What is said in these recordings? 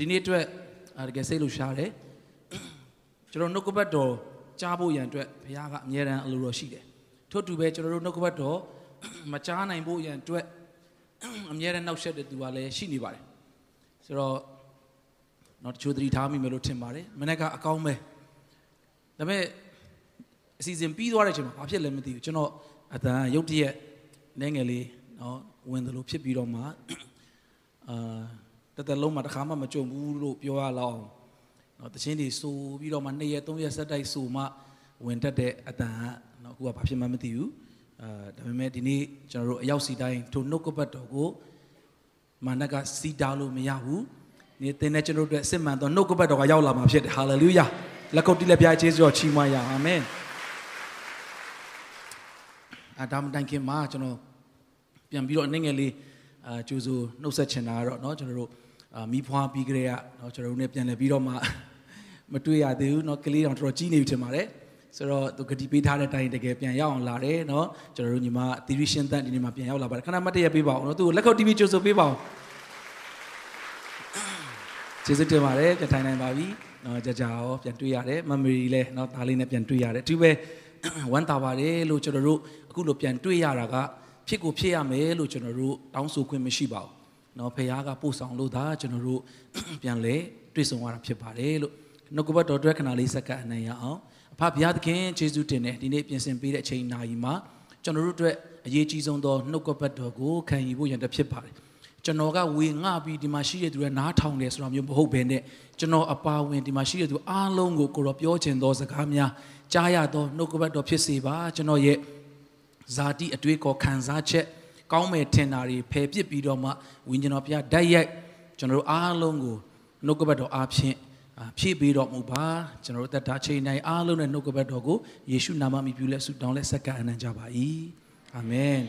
ဒီနေ့အတွက်တကယ်စိတ်လှရှားတယ်ကျွန်တော်နှုတ်ကပတ်တော်ကြားဖို့ရန်အတွက်ဘုရားကအမြဲတမ်းအလိုတော်ရှိတယ်ထို့တူပဲကျွန်တော်တို့နှုတ်ကပတ်တော်မကြားနိုင်ဖို့ရန်အတွက်အမြဲတမ်းနှောက်ယှက်တဲ့သူကလည်းရှိနေပါတယ်ဆိုတော့တော့တချို့သတိထားမိမယ်လို့ထင်ပါတယ်မနေ့ကအကောင်းပဲဒါပေမဲ့အစီအစဉ်ပြီးသွားတဲ့အချိန်မှာဘာဖြစ်လဲမသိဘူးကျွန်တော်အတန်ရုတ်တရက်နည်းငယ်လေးနော်ဝင်တယ်လို့ဖြစ်ပြီးတော့မှအာ တသက်လုံးမှာတစ်ခါမှမကြုံဘူးလို့ပြောရလောက်အောင်နော်တချင်းတွေစိုးပြီးတော့မှ2ရက်3ရက်ဆက်တိုက်စိုးမှဝင်တတ်တဲ့အတန်ကနော်အခုကဘာဖြစ်မှမသိဘူးအာဒါပေမဲ့ဒီနေ့ကျွန်တော်တို့အရောက်စီတိုင်းထိုနှုတ်ကပတ်တော်ကိုမာနကစီတာလို့မရဘူးနေ့သင်တဲ့ကျွန်တော်တို့စစ်မှန်သောနှုတ်ကပတ်တော်ကရောက်လာမှာဖြစ်တယ်ဟာလေလုယာလက်ကုပ်တိလက်ပြကျေးဇူးတော်ချီးမွမ်းရအောင်အာမင်အဒါမတိုင်ခင်မှာကျွန်တော်ပြန်ပြီးတော့အနေငယ်လေးအာကျူစုနှုတ်ဆက်ချင်တာကတော့เนาะကျွန်တော်တို့အာ မိဖွားပြီးကြတဲ့ကเนาะကျွန်တော်တို့ ਨੇ ပြန်လည်ပြီးတော့မှမတွေ့ရသေးဘူးเนาะကလေးတောင်တော်တော်ကြီးနေပြီထင်ပါတယ်ဆိုတော့သူဂတိပေးထားတဲ့အတိုင်းတကယ်ပြန်ရောက်အောင်လာတယ်เนาะကျွန်တော်တို့ညီမသီရိရှင်တန်ဒီနေ့မှာပြန်ရောက်လာပါတယ်ခဏမတ်တရပေးပါအောင်เนาะသူလက်ခုပ် TV ကျူစုပေးပါအောင်ကျေးဇူးတင်ပါတယ်ပြန်ထိုင်နိုင်ပါပြီเนาะကြာကြာရောပြန်တွေ့ရတယ်မမရီလည်းเนาะသားလေးနဲ့ပြန်တွေ့ရတယ်ဒီပဲဝမ်းသာပါတယ်လို့ကျွန်တော်တို့အခုလိုပြန်တွေ့ရတာကဖြစ်ကိုဖြစ်ရမယ်လို့ကျွန်တော်တို့တောင်းဆိုခွင့်မရှိပါဘူး။ နော်ဖခင်ကပို့ဆောင်လို့သာကျွန်တော်တို့ပြန်လဲတွေ့ဆုံရတာဖြစ်ပါတယ်လို့နှုတ်ကပတ်တော်အတွက်ခဏလေးစက္ကန့်အနိုင်ရအောင်အဖဘုရားသခင်ယေရှုတင်တယ်ဒီနေ့ပြင်ဆင်ပေးတဲ့အချိန်နာရီမှာကျွန်တော်တို့အတွက်အရေးကြီးဆုံးသောနှုတ်ကပတ်တော်ကိုခံယူဖို့ရန်တဖြစ်ပါတယ်။ကျွန်တော်ကဝေငှပြီးဒီမှာရှိတဲ့သူတွေနားထောင်တယ်ဆိုတာမျိုးမဟုတ်ဘဲနဲ့ကျွန်တော်အပါဝင်ဒီမှာရှိတဲ့သူအားလုံးကိုကိုရောပြောချင်သောစကားများကြားရသောနှုတ်ကပတ်တော်ဖြစ်စေပါကျွန်တော်ရဲ့ဇာတိအတွေးခေါ်ခံစားချက် ကောင်းမယ်ထင်တာတွေဖယ်ပစ်ပြီးတော့မှဝိညာဉ်တော်ဘုရားဓာတ်ရိုက်ကျွန်တော်တို့အားလုံးကိုနှုတ်ကပတ်တော်အားဖြင့်ဖြည့်ပေးတော်မူပါကျွန်တော်တို့သက်တာချိန်တိုင်းအားလုံးနဲ့နှုတ်ကပတ်တော်ကိုယေရှုနာမမြည်ပြုလက်ဆုတောင်းလက်ဆက်ကပ်အနံ့ကြပါ၏အာမင်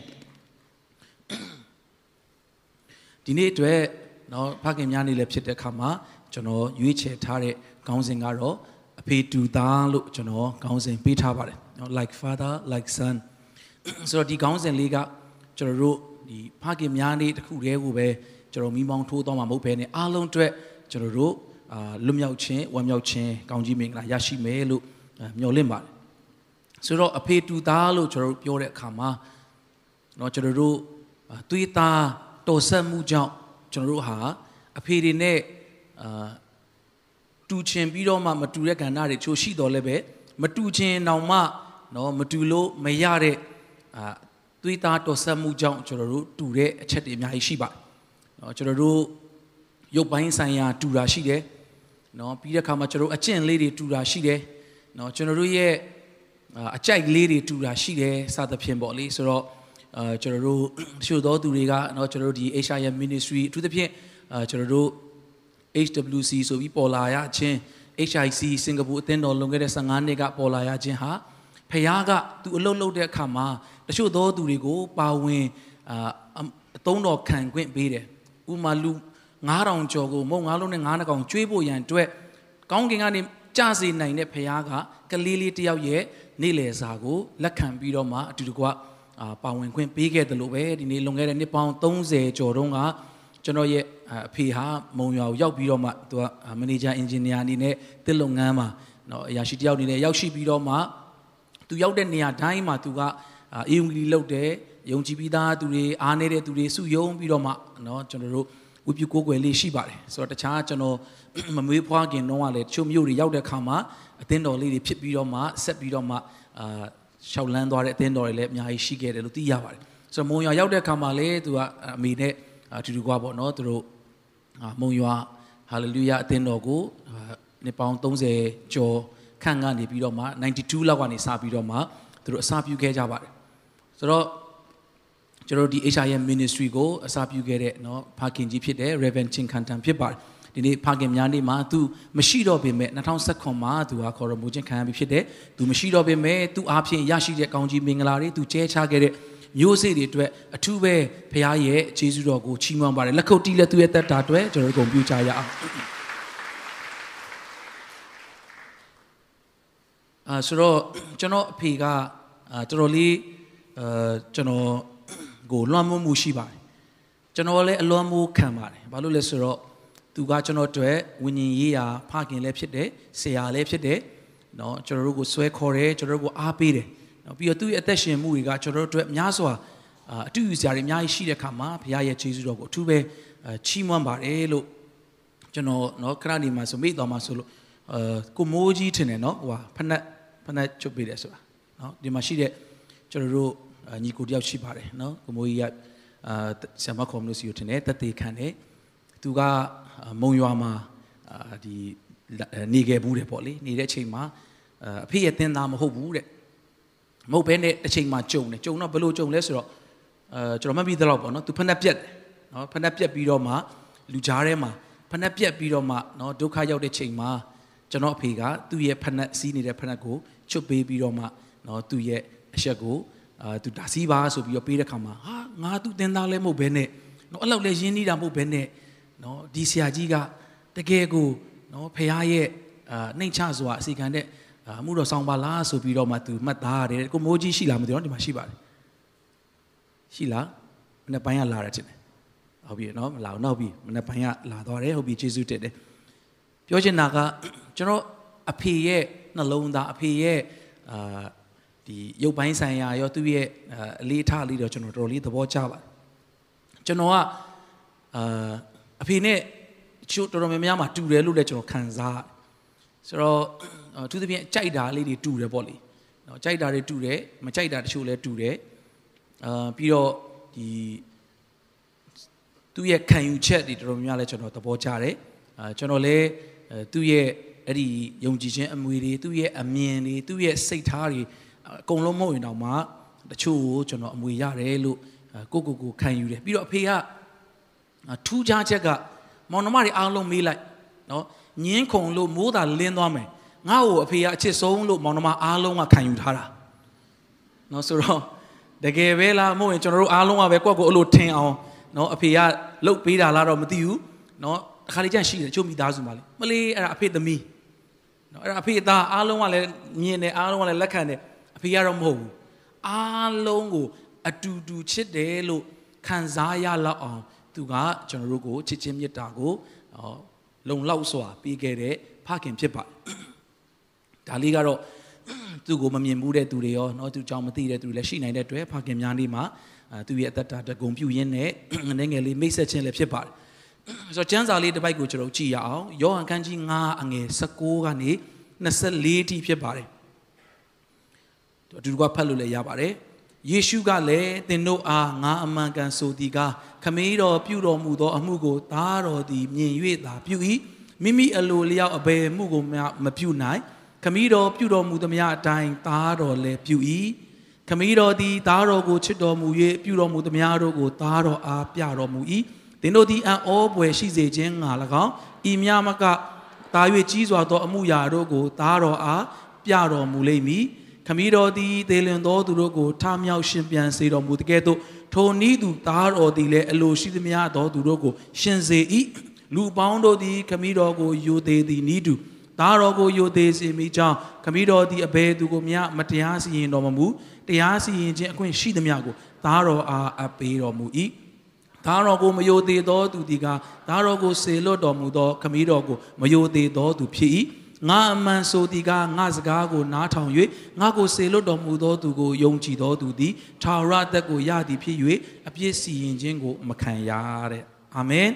ဒီနေ့အတွက်เนาะဖခင်များနေလည်းဖြစ်တဲ့အခါမှာကျွန်တော်ရွေးချယ်ထားတဲ့ခေါင်းစဉ်ကတော့အဖေတူသားလို့ကျွန်တော်ခေါင်းစဉ်ပေးထားပါတယ်เนาะ like father like son ဆိုတော့ဒီခေါင်းစဉ်လေးက ကျွန်တော်တို့ဒီဖခင်များနေ့တစ်ခုတည်းကိုပဲကျွန်တော်မိမောင်းထိုးသွားမှာမဟုတ်ဘဲねအားလုံးအတွက်ကျွန်တော်တို့အာလွတ်မြောက်ခြင်းဝမ်းမြောက်ခြင်းကောင်းကြီးမင်္ဂလာရရှိမယ်လို့မျှော်လင့်ပါတယ်ဆိုတော့အဖေတူသားလို့ကျွန်တော်တို့ပြောတဲ့အခါမှာเนาะကျွန်တော်တို့သွေးသားတော်ဆက်မှုကြောင့်ကျွန်တော်တို့ဟာအဖေတွေနဲ့အာတူချင်ပြီးတော့မှမတူတဲ့ကဏ္ဍတွေချို့ရှိတော်လဲပဲမတူချင်တောင်မှเนาะမတူလို့မရတဲ့အာ သွေးသားတော်ဆက်မှုကြောင့်ကျွန်တော်တို့တူတဲ့အချက်တွေအများကြီးရှိပါတယ်။เนาะကျွန်တော်တို့ရုပ်ပိုင်းဆိုင်ရာတူတာရှိတယ်။เนาะပြီးတဲ့အခါမှာကျွန်တော်တို့အကျင့်လေးတွေတူတာရှိတယ်။เนาะကျွန်တော်တို့ရဲ့အကြိုက်လေးတွေတူတာရှိတယ်စသဖြင့်ပေါ့လေဆိုတော့အာကျွန်တော်တို့တချို့သောသူတွေကเนาะကျွန်တော်တို့ဒီ HIM Ministry အထူးသဖြင့်အာကျွန်တော်တို့ HWC ဆိုပြီးပေါ်လာရခြင်း HIC စင်ကာပူအသင်းတော်လွန်ခဲ့တဲ့15နှစ်ကပေါ်လာရခြင်းဟာ ဖះကသူအလုတ်လုတ်တဲ့အခါမှာတချို့သောသူတွေကိုပါဝင်အာအသုံးတော်ခံခွင့်ပေးတယ်ဥမာလူ9000ကျော်ကိုမုံ9လုံးနဲ့9ကောင်ကျွေးဖို့ရန်အတွက်ကောင်းကင်ကနေကြစေနိုင်တဲ့ဖះကကလေးလေးတယောက်ရဲ့နေ့လယ်စာကိုလက်ခံပြီးတော့မှအတူတကွအာပါဝင်ခွင့်ပေးခဲ့တယ်လို့ပဲဒီနေ့လွန်ခဲ့တဲ့နှစ်ပေါင်း30ကျော်တုန်းကကျွန်တော်ရဲ့အဖေဟာမုံရွာကိုရောက်ပြီးတော့မှသူကမန်နေဂျာအင်ဂျင်နီယာအနေနဲ့တစ်လုပ်ငန်းမှာနော်အရာရှိတယောက်အနေနဲ့ရောက်ရှိပြီးတော့မှ သူရောက်တဲ့နေရာတိုင်းမှာသူကအေယုံဂီလောက်တယ်ယုံကြည်ပြီးသားသူတွေအားနေတဲ့သူတွေစုယုံပြီးတော့မှเนาะကျွန်တော်တို့ဝိပုကိုးကွယ်လေးရှိပါတယ်ဆိုတော့တခြားကျွန်တော်မမွေးဖွားခင်တော့ကလည်းတချို့မျိုးတွေရောက်တဲ့ခါမှာအသင်းတော်လေးတွေဖြစ်ပြီးတော့မှဆက်ပြီးတော့မှအာရှောက်လန်းသွားတဲ့အသင်းတော်တွေလည်းအများကြီးရှိခဲ့တယ်လို့သိရပါတယ်ဆိုတော့မုံရွာရောက်တဲ့ခါမှာလည်းသူကအမေနဲ့အတူတူကွာပေါ့နော်သူတို့မုံရွာဟာလေလုယာအသင်းတော်ကိုနှစ်ပေါင်း30ကျော် ခန့်ကနေပြီးတော့မှ92လောက်ကနေစပြီးတော့မှသူတို့အစာပြုခဲ့ကြပါတယ်ဆိုတော့ကျွန်တော်ဒီ HIM ministry ကိုအစာပြုခဲ့တဲ့เนาะဖခင်ကြီးဖြစ်တဲ့ Reverend Chin Khantan ဖြစ်ပါတယ်ဒီနေ့ဖခင်များနေ့မှာသူမရှိတော့ပေမဲ့2019မှာသူဟာခေါ်တော်မူခြင်းခံရပြီဖြစ်တယ်သူမရှိတော့ပေမဲ့သူအားဖြင့်ရရှိတဲ့ကောင်းကြီးမင်္ဂလာတွေသူကျဲချခဲ့တဲ့မျိုးစေ့တွေအတွက်အထူးပဲဖခင်ရဲ့ခြေဆုတော်ကိုချီးမွမ်းပါတယ်လက်ခုပ်တီးလက်သူရဲ့တက်တာအတွက်ကျွန်တော်တို့ဂုဏ်ပြုကြရအောင် အာဆိုတော့ကျွန်တော်အဖေကအာတော်တော်လေးအာကျွန်တော်ကိုလွှမ်းမိုးမှုရှိပါတယ်ကျွန်တော်လည်းအလွှမ်းမိုးခံပါတယ်ဘာလို့လဲဆိုတော့သူကကျွန်တော်တို့ဝိညာဉ်ရေးရာဖခင်လည်းဖြစ်တယ်ဆရာလည်းဖြစ်တယ်နော်ကျွန်တော်တို့ကိုဆွဲခေါ်တယ်ကျွန်တော်တို့ကိုအားပေးတယ်နော်ပြီးတော့သူ့ရဲ့အသက်ရှင်မှုတွေကကျွန်တော်တို့အတွက်များစွာအတူယူစရာတွေအများကြီးရှိတဲ့ခါမှာဘုရားရဲ့ခြေဆုတော်ကိုအထူးပဲချီးမွမ်းပါတယ်လို့ကျွန်တော်နော်ခရနေမှာဆိုမိတော်မှာဆိုလို့ အဲကိုမိုးကြီးထင်တယ်နော်ဟိုဟာဖနက်ဖနက်ချုပ်ပေးတယ်ဆိုတာနော်ဒီမှာရှိတဲ့ကျွန်တော်တို့ညီကိုတယောက်ရှိပါတယ်နော်ကိုမိုးကြီးကအာဆမ်မခေါ်မလို့စီကိုထင်တယ်တက်သေးခံတယ်သူကမုံရွာမှာအာဒီနေခဲ့ဘူးတယ်ပေါ့လေနေတဲ့အချိန်မှာအဖေရဲ့တင်းသားမဟုတ်ဘူးတဲ့မဟုတ်ဘဲနဲ့တစ်ချိန်မှာကြုံတယ်ကြုံတော့ဘယ်လိုကြုံလဲဆိုတော့အဲကျွန်တော်မှတ်ပြီးသလောက်ပေါ့နော်သူဖက်နှက်ပြက်တယ်နော်ဖက်နှက်ပြက်ပြီးတော့မှလူကြားထဲမှာဖက်နှက်ပြက်ပြီးတော့မှနော်ဒုက္ခရောက်တဲ့ချိန်မှာ ကျွန်တော်အဖေကသူ့ရဲ့ဖက်နှက်စီးနေတဲ့ဖက်နှက်ကိုချွတ်ပေးပြီးတော့မှနော်သူ့ရဲ့အချက်ကိုအာသူဒါစီးပါဆိုပြီးတော့ပေးတဲ့ခါမှာဟာငါသူ့တင်းသားလည်းမဟုတ်ဘဲနဲ့နော်အဲ့လောက်လည်းရင်းနှီးတာမဟုတ်ဘဲနဲ့နော်ဒီဆရာကြီးကတကယ်ကိုနော်ဖះရဲ့အာနှိမ်ချစွာအစီခံတဲ့အမှုတော်ဆောင်ပါလားဆိုပြီးတော့မှသူမှတ်သားရတယ်ကိုမိုးကြီးရှိလားမသိတော့ဒီမှာရှိပါတယ်ရှိလားမနေ့ပိုင်းကလာတယ်ချင်းတယ်ဟုတ်ပြီနော်မလာဘူးနောက်ပြီမနေ့ပိုင်းကလာသွားတယ်ဟုတ်ပြီကျေးဇူးတင်တယ် ပြောချင်တာကကျွန်တော်အဖေရဲ့နှလုံးသားအဖေရဲ့အာဒီရုပ်ပိုင်းဆိုင်ရာရောသူ့ရဲ့အလေးထားလေးတော့ကျွန်တော်တော်လေးသဘောကျပါတယ်ကျွန်တော်ကအာအဖေနဲ့ချို့တော်တော်များများမှာတူတယ်လို့လည်းကျွန်တော်ခံစားဆိုတော့သူသဖြင့်ကြိုက်တာလေးတွေတူတယ်ပေါ့လေနော်ကြိုက်တာတွေတူတယ်မကြိုက်တာတချို့လည်းတူတယ်အာပြီးတော့ဒီသူ့ရဲ့ခံယူချက်တွေတော်တော်များများလည်းကျွန်တော်သဘောကျတယ်အာကျွန်တော်လည်း သူ့ရဲ့အဲ့ဒီယုံကြည်ခြင်းအမွေတွေသူ့ရဲ့အမြင်တွေသူ့ရဲ့စိတ်ထားတွေအကုန်လုံးမဟုတ်ရင်တော့မှတချို့ကိုကျွန်တော်အမွေရတယ်လို့ကိုကိုကိုခံယူတယ်ပြီးတော့အဖေကထူးခြားချက်ကမောင်နှမတွေအားလုံးမေးလိုက်နော်ညင်းခုံလို့မိုးသာလင်းသွားမယ်ငါ့ကိုအဖေကအချစ်ဆုံးလို့မောင်နှမအားလုံးကခံယူထားတာနော်ဆိုတော့တကယ်ပဲလားမဟုတ်ရင်ကျွန်တော်တို့အားလုံးကပဲကိုယ့်ကိုအဲ့လိုထင်အောင်နော်အဖေကလှုပ်ပေးတာလားတော့မသိဘူးနော်တစ် ခါလေးကြန့်ရှိတယ်ချို့မိသားစုမှာလေမလေးအဲ့ဒါအဖေသမီးနော်အဲ့ဒါအဖေသားအားလုံးကလည်းမြင်တယ်အားလုံးကလည်းလက်ခံတယ်အဖေကတော့မဟုတ်ဘူးအားလုံးကိုအတူတူချစ်တယ်လို့ခံစားရလောက်အောင်သူကကျွန်တော်တို့ကိုချစ်ချင်းမေတ္တာကိုလုံလောက်စွာပေးခဲ့တဲ့ဖခင်ဖြစ်ပါတယ်ဒါလေးကတော့သူ့ကိုမမြင်ဘူးတဲ့သူတွေရောနော်သူကြောင့်မသိတဲ့သူတွေလည်းရှိနိုင်တဲ့အတွက်ဖခင်များနေ့မှာသူ့ရဲ့အသက်တာတကုံပြုရင်းနဲ့ငငယ်လေးမိတ်ဆက်ခြင်းလည်းဖြစ်ပါတယ် ဆိုတော့ကျမ်းစာလေးတစ်ပိုက်ကိုကျွန်တော်ကြည့်ရအောင်ယောဟန်ခန်းကြီး9အငယ်16ကနေ24တိဖြစ်ပါတယ်အတူတူကဖတ်လို့လည်းရပါတယ်ယေရှုကလည်းသင်တို့အားငါအမှန်ကန်ဆိုသည်ကားခမည်းတော်ပြုတော်မူသောအမှုကိုသားတော်သည်မြင်၍သာပြု၏မိမိအလိုလျောက်အဘယ်မှုကိုမပြုနိုင်ခမည်းတော်ပြုတော်မူသမျှအတိုင်းသားတော်လည်းပြု၏ခမည်းတော်သည်သားတော်ကိုချစ်တော်မူ၍ပြုတော်မူသမျှတို့ကိုသားတော်အားပြတော်မူ၏ သင်တို့သည်အံ့ဩပွေရှိစေခြင်းငါ၎င်းဤမြမကတာ၍ကြီးစွာသောအမှုရာတို့ကိုသားတော်အားပြတော်မူလိမ့်မည်ခမည်းတော်သည်သေလင်သောသူတို့ကိုထမြောက်ရှင်ပြန်စေတော်မူတကဲ့သို့ထိုနည်းသူသားတော်သည်လည်းအလိုရှိသမျှသောသူတို့ကိုရှင်စေ၏လူပေါင်းတို့သည်ခမည်းတော်ကိုယိုသေးသည်နည်းတူသားတော်ကိုယိုသေးစေမိကြောင်းခမည်းတော်သည်အဘယ်သူကိုမျှမတရားစီရင်တော်မမူတရားစီရင်ခြင်းအခွင့်ရှိသမျှကိုသားတော်အားအပ်ပေးတော်မူ၏ သားတော်ကိုမယိုသေးသောသူသည်ကသားတော်ကိုစေလွတ်တော်မူသောခမည်းတော်ကိုမယိုသေးသောသူဖြစ်၏ငါအမှန်ဆိုသည်ကငါစကားကိုနားထောင်၍ငါကိုစေလွတ်တော်မူသောသူကိုယုံကြည်သောသူသည်ထာဝရသက်ကိုရသည်ဖြစ်၍အပြစ်စီရင်ခြင်းကိုမခံရတဲ့အာမင်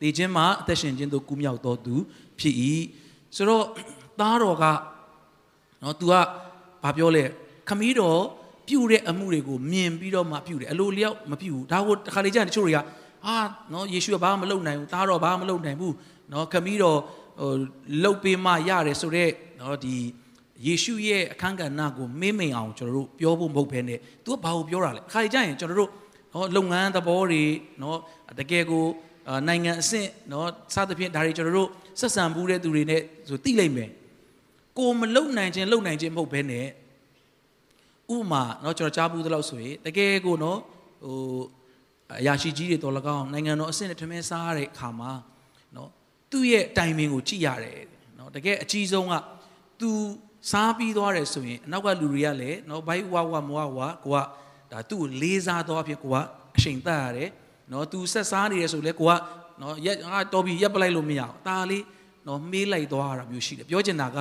တေခြင်းမှာအသက်ရှင်ခြင်းသို့ကူးမြောက်သောသူဖြစ်၏ဆိုတော့သားတော်ကနော် तू ကဘာပြောလဲခမည်းတော် ပြုတဲ့အမှုတွေကိုမြင်ပြီးတော့မှပြုတယ်အလိုလျောက်မပြုဘူးဒါကိုတခါလေကြာရင်တချို့တွေကအာနော်ယေရှုကဘာမှမလုပ်နိုင်ဘူးသားတော်ဘာမှမလုပ်နိုင်ဘူးနော်ခမည်းတော်ဟိုလှုပ်ပေးမှရတယ်ဆိုတော့နော်ဒီယေရှုရဲ့အခန်းကဏ္ဍကိုမင်းမိန်အောင်ကျွန်တော်တို့ပြောဖို့မဟုတ်ဘဲနဲ့ तू ကဘာကိုပြောတာလဲအခါကြရင်ကျွန်တော်တို့နော်လုပ်ငန်းသဘောတွေနော်တကယ်ကိုနိုင်ငံအဆင့်နော်စသဖြင့်ဒါတွေကျွန်တော်တို့ဆက်ဆံဘူးတဲ့သူတွေနဲ့ဆိုသိလိမ့်မယ်ကိုမလုံနိုင်ခြင်းလုံနိုင်ခြင်းမဟုတ်ဘဲနဲ့ ဥမာနော်ကျွန်တော်ကြားဘူးသလောက်ဆိုရင်တကယ်ကိုနော်ဟိုအရာရှိကြီးတွေတော်လကောင်းနိုင်ငံတော်အဆင့်နဲ့ထမင်းစားရတဲ့အခါမှာနော်သူ့ရဲ့တိုင်ပင်ကိုကြည့်ရတယ်နော်တကယ်အကြီးဆုံးက तू စားပြီးသွားတယ်ဆိုရင်အနောက်ကလူတွေကလည်းနော်ဘိုက်ဝဝမဝဝကိုကဒါသူ့ကိုလေးစားတော့အဖြစ်ကိုကအချိန်တတ်ရတယ်နော် तू ဆက်စားနေတယ်ဆိုလဲကိုကနော်ရက်ငါတော်ပြီရက်ပလိုက်လို့မရဘူးဒါလေးနော်မေးလိုက်သွားတာမျိုးရှိတယ်ပြောချင်တာက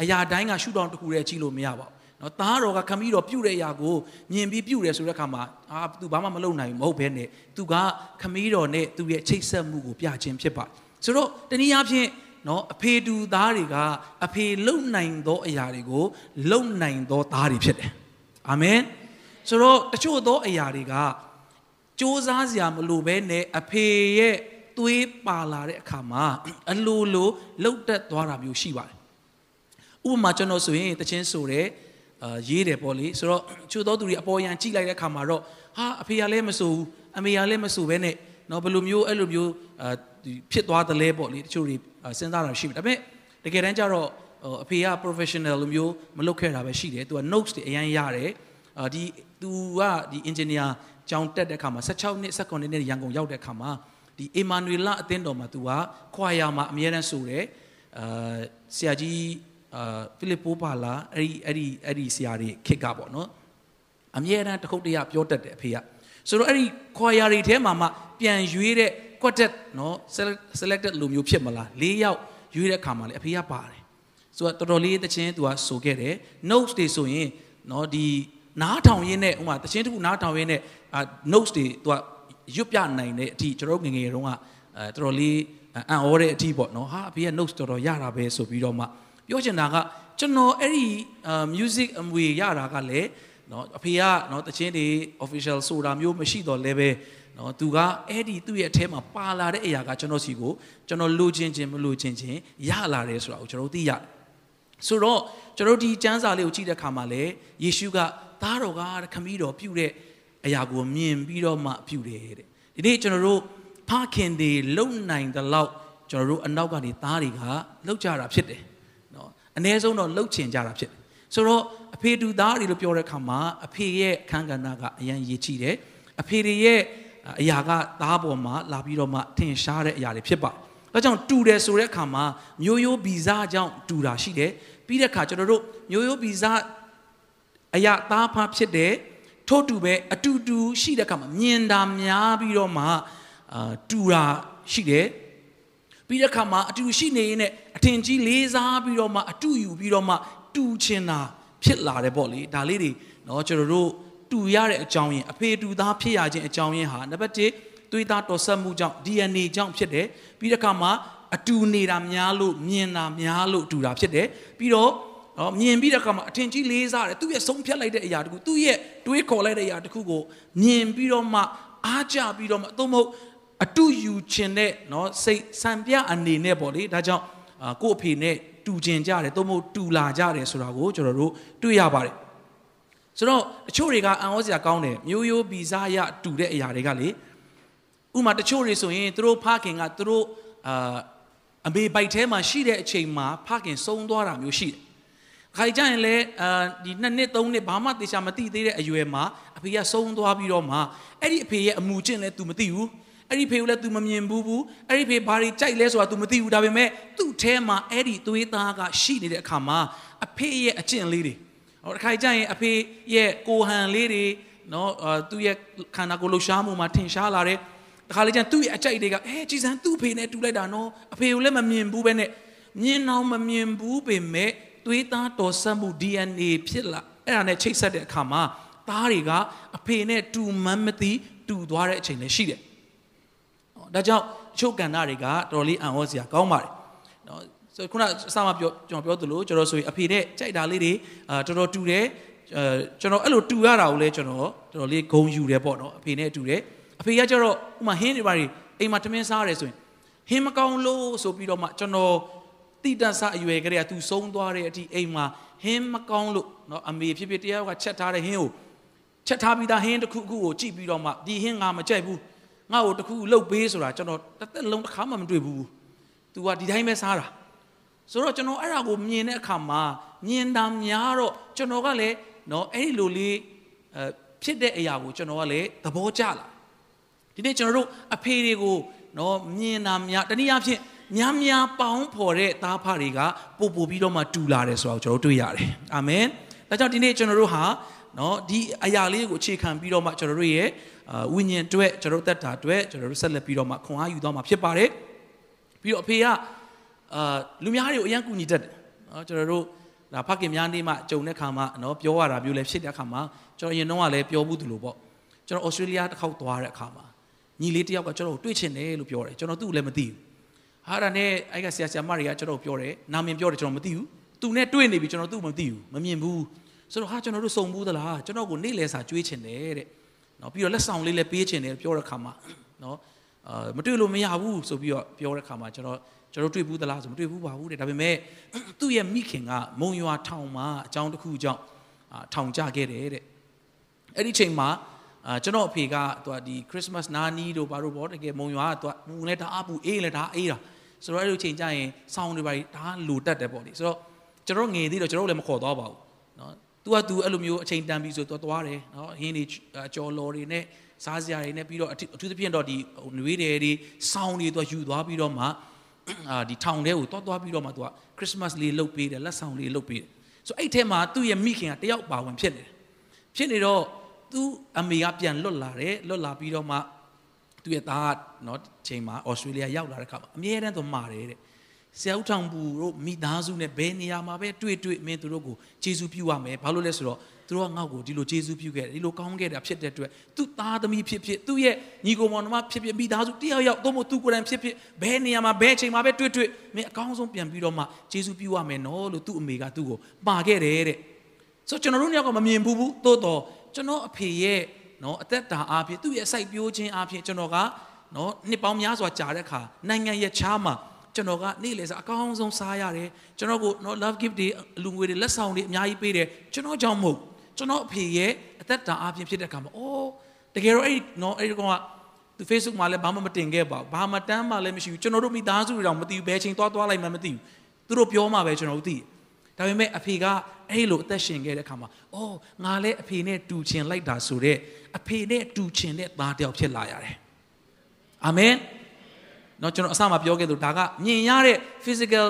အရာတိုင်းကရှုထောင့်တစ်ခုတည်းကြည့်လို့မရပါဘူး နော်သားတော်ကခမီးတော်ပြုတ်တဲ့အရာကိုမြင်ပြီးပြုတ်တယ်ဆိုတဲ့အခါမှာအာသူဘာမှမလုပ်နိုင်ဘူးမဟုတ်ဘဲနဲ့သူကခမီးတော်နဲ့သူ့ရဲ့ချိတ်ဆက်မှုကိုပြခြင်းဖြစ်ပါတယ်ဆိုတော့တနည်းအားဖြင့်နော်အဖေတူသားတွေကအဖေလုံနိုင်သောအရာတွေကိုလုံနိုင်သောသားတွေဖြစ်တယ်အာမင်ဆိုတော့တချို့သောအရာတွေကစ조사စရာမလိုဘဲနဲ့အဖေရဲ့သွေးပါလာတဲ့အခါမှာအလိုလိုလှုပ်တက်သွားတာမျိုးရှိပါတယ်ဥပမာကျွန်တော်ဆိုရင်တချင်းဆိုတဲ့ အာရေးတယ်ပေါ့လေဆိုတော့ချို့သောသူတွေအပေါ်ယံကြည့်လိုက်တဲ့အခါမှာတော့ဟာအဖေကလည်းမဆိုဘူးအမေကလည်းမဆိုဘဲနဲ့နော်ဘယ်လိုမျိုးအဲ့လိုမျိုးအာဖြစ်သွားသလဲပေါ့လေတချို့တွေစဉ်းစားတာရှိတယ်ဒါပေမဲ့တကယ်တမ်းကျတော့အဖေက professional လိုမျိုးမလုပ်ခဲ့တာပဲရှိတယ်သူက notes တွေအရင်ရတယ်အာဒီသူကဒီ engineer ကျောင်းတက်တဲ့အခါမှာ16နှစ်19နှစ်ရန်ကုန်ရောက်တဲ့အခါမှာဒီအီမာနွေလအသင်းတော်မှာသူကခွာယာမှာအမြဲတမ်းဆိုတယ်အာဆရာကြီး အာဖိလစ်ပိုးပါလာအဲ့ဒီအဲ့ဒီအဲ့ဒီဆရာတွေခစ်ကပေါ့နော်အမြဲတမ်းတခုတ်တရပြောတတ်တယ်အဖေကဆိုတော့အဲ့ဒီခွာယာတွေထဲမှာမှပြန်ရွေးတဲ့ quartet နော် selected လိုမျိုးဖြစ်မလား၄ယောက်ရွေးတဲ့ခါမှာလေအဖေကပါတယ်ဆိုတော့တော်တော်လေးတခြင်းသူကဆိုခဲ့တယ် notes တွေဆိုရင်နော်ဒီနားထောင်ရင်းနဲ့ဥမာတခြင်းတစ်ခုနားထောင်ရင်းနဲ့အာ notes တွေသူကရွတ်ပြနိုင်တဲ့အထိကျွန်တော်ငငယ်တုန်းကအဲတော်တော်လေးအံ့ဩတဲ့အထိပေါ့နော်ဟာအဖေက notes တော်တော်ရတာပဲဆိုပြီးတော့မှ ပြောချင်တာကကျွန်တော်အဲ့ဒီ music အမွေရတာကလည်းနော်အဖေကနော်တခြင်းတွေ official ဆိုတာမျိုးမရှိတော့လည်းပဲနော်သူကအဲ့ဒီသူ့ရဲ့အထဲမှာပါလာတဲ့အရာကကျွန်တော်စီကိုကျွန်တော်လိုချင်ခြင်းမလိုချင်ခြင်းရလာတယ်ဆိုတာကိုကျွန်တော်သိရတယ်ဆိုတော့ကျွန်တော်ဒီကျမ်းစာလေးကိုကြည့်တဲ့အခါမှာလေယေရှုကသားတော်ကခမည်းတော်ပြုတဲ့အရာကိုမြင်ပြီးတော့မှပြုတယ်တဲ့ဒီနေ့ကျွန်တော်တို့ဖခင်တွေလုံနိုင်တဲ့လောက်ကျွန်တော်တို့အနောက်ကနေသားတွေကလှုပ်ကြတာဖြစ်တယ်နော် အ ਨੇ ဆုံးတော့လှုပ်ချင်ကြတာဖြစ်တယ်ဆိုတော့အဖေတူသားတွေလို့ပြောတဲ့အခါမှာအဖေရဲ့အခန်းကဏ္ဍကအရန်ရည်ချီတယ်အဖေတွေရဲ့အရာကသားပေါ်မှာလာပြီးတော့မှထင်ရှားတဲ့အရာတွေဖြစ်ပါတယ်ဒါကြောင့်တူတယ်ဆိုတဲ့အခါမှာမျိုးရိုးဗီဇကြောင့်တူတာရှိတယ်ပြီးတဲ့အခါကျွန်တော်တို့မျိုးရိုးဗီဇအရာသားဖားဖြစ်တဲ့ထို့တူပဲအတူတူရှိတဲ့အခါမှာမြင်တာများပြီးတော့မှအာတူတာရှိတယ် ပြီးတဲ့ခါမှာအတူရှိနေရင်နဲ့အထင်ကြီးလေးစားပြီးတော့မှအတူယူပြီးတော့မှတူချင်တာဖြစ်လာတယ်ပေါ့လေဒါလေးတွေနော်ကျွန်တော်တို့တူရတဲ့အကြောင်းရင်းအဖေတူသားဖြစ်ရခြင်းအကြောင်းရင်းဟာနံပါတ်1သွေးသားတော်ဆက်မှုကြောင့် DNA ကြောင့်ဖြစ်တယ်ပြီးတဲ့ခါမှာအတူနေတာများလို့မြင်တာများလို့တူတာဖြစ်တယ်ပြီးတော့နော်မြင်ပြီးတဲ့အခါမှာအထင်ကြီးလေးစားတယ်သူ့ရဲ့ဆုံးဖြတ်လိုက်တဲ့အရာတခုသူ့ရဲ့တွေးခေါ်လိုက်တဲ့အရာတခုကိုမြင်ပြီးတော့မှအားကြပြီးတော့မှသို့မဟုတ် အတူယူခြင်းနဲ့နော်စိတ်စံပြအနေနဲ့ပေါ့လေဒါကြောင့်ကို့အဖေနဲ့တူကျင်ကြတယ်သို့မဟုတ်တူလာကြတယ်ဆိုတာကိုကျွန်တော်တို့တွေ့ရပါတယ်ဆိုတော့တချို့တွေကအံ့ဩစရာကောင်းတယ်မျိုးရိုးဗီဇရတူတဲ့အရာတွေကလေဥမာတချို့တွေဆိုရင်သူတို့ဖခင်ကသူတို့အာအမေပိုက်ထဲမှာရှိတဲ့အချိန်မှာဖခင်ဆုံးသွားတာမျိုးရှိတယ်ခါကြရင်လည်းအာဒီနှစ်နှစ်သုံးနှစ်ဘာမှတေချာမသိသေးတဲ့အရွယ်မှာအဖေကဆုံးသွားပြီးတော့မှအဲ့ဒီအဖေရဲ့အမူကျင့်လဲ तू မသိဘူး အဲ့ဒီဖေကိုလည်း तू မမြင်ဘူးဘူးအဲ့ဒီဖေဘာတွေကြိုက်လဲဆိုတာ तू မသိဘူးဒါပေမဲ့သူ့ထဲမှာအဲ့ဒီသွေးသားကရှိနေတဲ့အခါမှာအဖေရဲ့အကျင့်လေးတွေဟောတစ်ခါကြရင်အဖေရဲ့ကိုဟန်လေးတွေနော်သူ့ရဲ့ခန္ဓာကိုယ်လှရှားမှုမှာထင်ရှားလာတဲ့တခါလေကျရင်သူ့ရဲ့အကြိုက်တွေကအဲကြည်စံသူ့ဖေနဲ့တူလိုက်တာနော်အဖေကိုလည်းမမြင်ဘူးပဲနဲ့မြင်အောင်မမြင်ဘူးပေမဲ့သွေးသားတော်ဆက်မှု DNA ဖြစ်လာအဲ့ဒါနဲ့ချိတ်ဆက်တဲ့အခါမှာသားတွေကအဖေနဲ့တူမှန်းမသိတူသွားတဲ့အချိန်လည်းရှိတယ်။ ဒါကြောင့်ချုပ်ကန္နာတွေကတော်တော်လေးအံ့ဩစရာကောင်းပါတယ်။နော်ဆိုခုနအစမှပြောကျွန်တော်ပြောသလိုကျွန်တော်ဆိုရင်အဖေနဲ့ကြိုက်တာလေးတွေအာတော်တော်တူတယ်အဲကျွန်တော်အဲ့လိုတူရတာကိုလည်းကျွန်တော်တော်တော်လေးဂုံယူတယ်ပေါ့နော်အဖေနဲ့တူတယ်အဖေကကျတော့ဥမာဟင်းတွေပါတွေအိမ်မှာတမင်းစားရတယ်ဆိုရင်ဟင်းမကောင်းလို့ဆိုပြီးတော့မှကျွန်တော်တိတဆအရွယ်ကလေးကသူဆုံးသွားတဲ့အထိအိမ်မှာဟင်းမကောင်းလို့เนาะအမေဖြစ်ဖြစ်တရားကချက်ထားတဲ့ဟင်းကိုချက်ထားပြီးသားဟင်းတစ်ခုခုကိုကြည့်ပြီးတော့မှဒီဟင်းငါမကြိုက်ဘူး ငါ့ကိုတခုလှုပ်ပေးဆိုတာကျွန်တော်တစ်သက်လုံးတစ်ခါမှမတွေ့ဘူး။ तू ကဒီတိုင်းပဲစားတာ။ဆိုတော့ကျွန်တော်အဲ့ဒါကိုမြင်တဲ့အခါမှာမြင်တာများတော့ကျွန်တော်ကလည်းနော်အဲ့ဒီလိုလေးအဲဖြစ်တဲ့အရာကိုကျွန်တော်ကလည်းသဘောကျလာ။ဒီနေ့ကျွန်တော်တို့အဖေတွေကိုနော်မြင်တာများတနည်းအားဖြင့်များများပေါင်းဖော်တဲ့သားဖတွေကပို့ပို့ပြီးတော့မှတူလာတယ်ဆိုတော့ကျွန်တော်တို့တွေ့ရတယ်။အာမင်။ဒါကြောင့်ဒီနေ့ကျွန်တော်တို့ဟာ နော်ဒီအရာလေးကိုအခြေခံပြီးတော့မှကျွန်တော်တို့ရဲ့အာဝိညာဉ်အတွက်ကျွန်တော်တို့တက်တာအတွက်ကျွန်တော်တို့ဆက်လက်ပြီးတော့မှခွန်အားယူသွားမှာဖြစ်ပါတယ်ပြီးတော့အဖေကအာလူများတွေကိုအရန်ကူညီတတ်တယ်နော်ကျွန်တော်တို့ဒါဖခင်များနေမှကြုံတဲ့ခါမှာနော်ပြောရတာမျိုးလည်းဖြစ်တဲ့ခါမှာကျွန်တော်အရင်တော့ကလည်းပြောဘူးသူလိုပေါ့ကျွန်တော်ဩစတြေးလျတစ်ခေါက်သွားတဲ့အခါမှာညီလေးတယောက်ကကျွန်တော်ကိုတွေ့ချင်တယ်လို့ပြောတယ်ကျွန်တော်သူ့ကိုလည်းမသိဘူးဟာဒါနဲ့အဲ့ကဆရာဆရာမတွေကကျွန်တော်ပြောတယ်နာမည်ပြောတယ်ကျွန်တော်မသိဘူးသူနဲ့တွေ့နေပြီကျွန်တော်သူ့မသိဘူးမမြင်ဘူး ဆိုတော့ဟာကျွန်တော်တို့စုံဘူးသလားကျွန်တော်ကိုနေ့လဲစာကြွေးချင်တယ်တဲ့နော်ပြီးတော့လက်ဆောင်လေးလည်းပေးချင်တယ်ပြောတဲ့ခါမှာနော်အာမတွေ့လို့မရဘူးဆိုပြီးတော့ပြောတဲ့ခါမှာကျွန်တော်ကျွန်တော်တွေ့ဘူးသလားဆိုမတွေ့ဘူးပါဘူးတဲ့ဒါပေမဲ့သူ့ရဲ့မိခင်ကမုံရွာထောင်မှာအကြောင်းတစ်ခုကြောင့်ထောင်ကြခဲ့တယ်တဲ့အဲ့ဒီချိန်မှာအာကျွန်တော်အဖေကသူကဒီခရစ်စမတ်နာနီတို့ဘာလို့ပေါ့တကယ်မုံရွာကသူကမုံလည်းတအားပူအေးလည်းတအားအေးတာဆိုတော့အဲ့လိုချိန်ကျရင်ဆောင်းတွေပါတအားလိုတက်တယ်ပေါ့လေဆိုတော့ကျွန်တော်ငယ်သေးတော့ကျွန်တော်လည်းမခေါ်တော့ပါဘူးเนาะ သူကသူအဲ့လိုမျိုးအချိန်တန်ပြီဆိုတော့သွားတယ်နော်ဟင်းတွေကြော်လော်တွေနဲ့စားစရာတွေနဲ့ပြီးတော့အထူးသဖြင့်တော့ဒီနွေးတယ်တွေစောင်းတွေသူကယူသွားပြီးတော့မှအာဒီထောင်ထဲကိုသွားသွားပြီးတော့မှသူကခရစ်စမတ်လေးလှုပ်ပေးတယ်လက်ဆောင်လေးလှုပ်ပေးတယ်ဆိုအဲ့ထဲမှာသူ့ရဲ့မိခင်ကတယောက်ပါဝင်ဖြစ်နေတယ်ဖြစ်နေတော့သူ့အမေကပြန်လွတ်လာတယ်လွတ်လာပြီးတော့မှသူ့ရဲ့သားကနော်ချိန်မှာဩစတြေးလျရောက်လာတဲ့ခါမှာအမြဲတမ်းသူမှားတယ်တဲ့ ဆရာဦးထောင်ပူတို့မိသားစုနဲ့ဘယ်နေရာမှာပဲတွေ့တွေ့မင်းတို့ကိုကျေးဇူးပြုရမယ်ဘာလို့လဲဆိုတော့သူတို့ကငေါ့ကိုဒီလိုကျေးဇူးပြုခဲ့တယ်ဒီလိုကောင်းခဲ့တာဖြစ်တဲ့အတွက်သူ့သားသမီးဖြစ်ဖြစ်သူ့ရဲ့ညီကိုမောင်နှမဖြစ်ဖြစ်မိသားစုတယောက်ယောက်သို့မဟုတ်သူကိုယ်တိုင်ဖြစ်ဖြစ်ဘယ်နေရာမှာဘယ်အချိန်မှာပဲတွေ့တွေ့မင်းအကောင်းဆုံးပြန်ပြီးတော့မှကျေးဇူးပြုရမယ်နော်လို့သူ့အမေကသူ့ကိုပါခဲ့တယ်တဲ့ဆိုကျွန်တော်တို့ညကမမြင်ဘူးဘူးသို့တော့ကျွန်တော်အဖေရဲ့နော်အသက်တာအားဖြင့်သူ့ရဲ့စိုက်ပျိုးခြင်းအားဖြင့်ကျွန်တော်ကနော်နှစ်ပေါင်းများစွာကြာတဲ့အခါနိုင်ငံရဲ့ခြားမှာ ကျွန်တော်ကနေ့လေစားအကောင်းဆုံးစားရတယ်ကျွန်တော်ကိုနော် love gift တွေလူငွေတွေလက်ဆောင်တွေအများကြီးပေးတယ်ကျွန်တော်ကြောင့်မဟုတ်ကျွန်တော်အဖေရဲ့အသက်တာအပြင်ဖြစ်တဲ့အခါမှာအိုးတကယ်တော့အဲ့နော်အဲ့ဒီကောင်ကသူ Facebook မှာလည်းဘာမှမတင်ခဲ့ပါဘူးဘာမှတမ်းမှလည်းမရှိဘူးကျွန်တော်တို့မိသားစုတွေတော့မသိဘူးဘယ်ချိန်သွားသွားလိုက်မှမသိဘူးသူတို့ပြောမှပဲကျွန်တော်တို့သိဒါပေမဲ့အဖေကအဲ့လိုအသက်ရှင်ခဲ့တဲ့အခါမှာအော်ငါလည်းအဖေနဲ့တူချင်လိုက်တာဆိုတော့အဖေနဲ့တူချင်တဲ့သားတယောက်ဖြစ်လာရတယ်အာမင် เนาะကျွန်တော်အစမှပြောခဲ့သလိုဒါကမြင်ရတဲ့ physical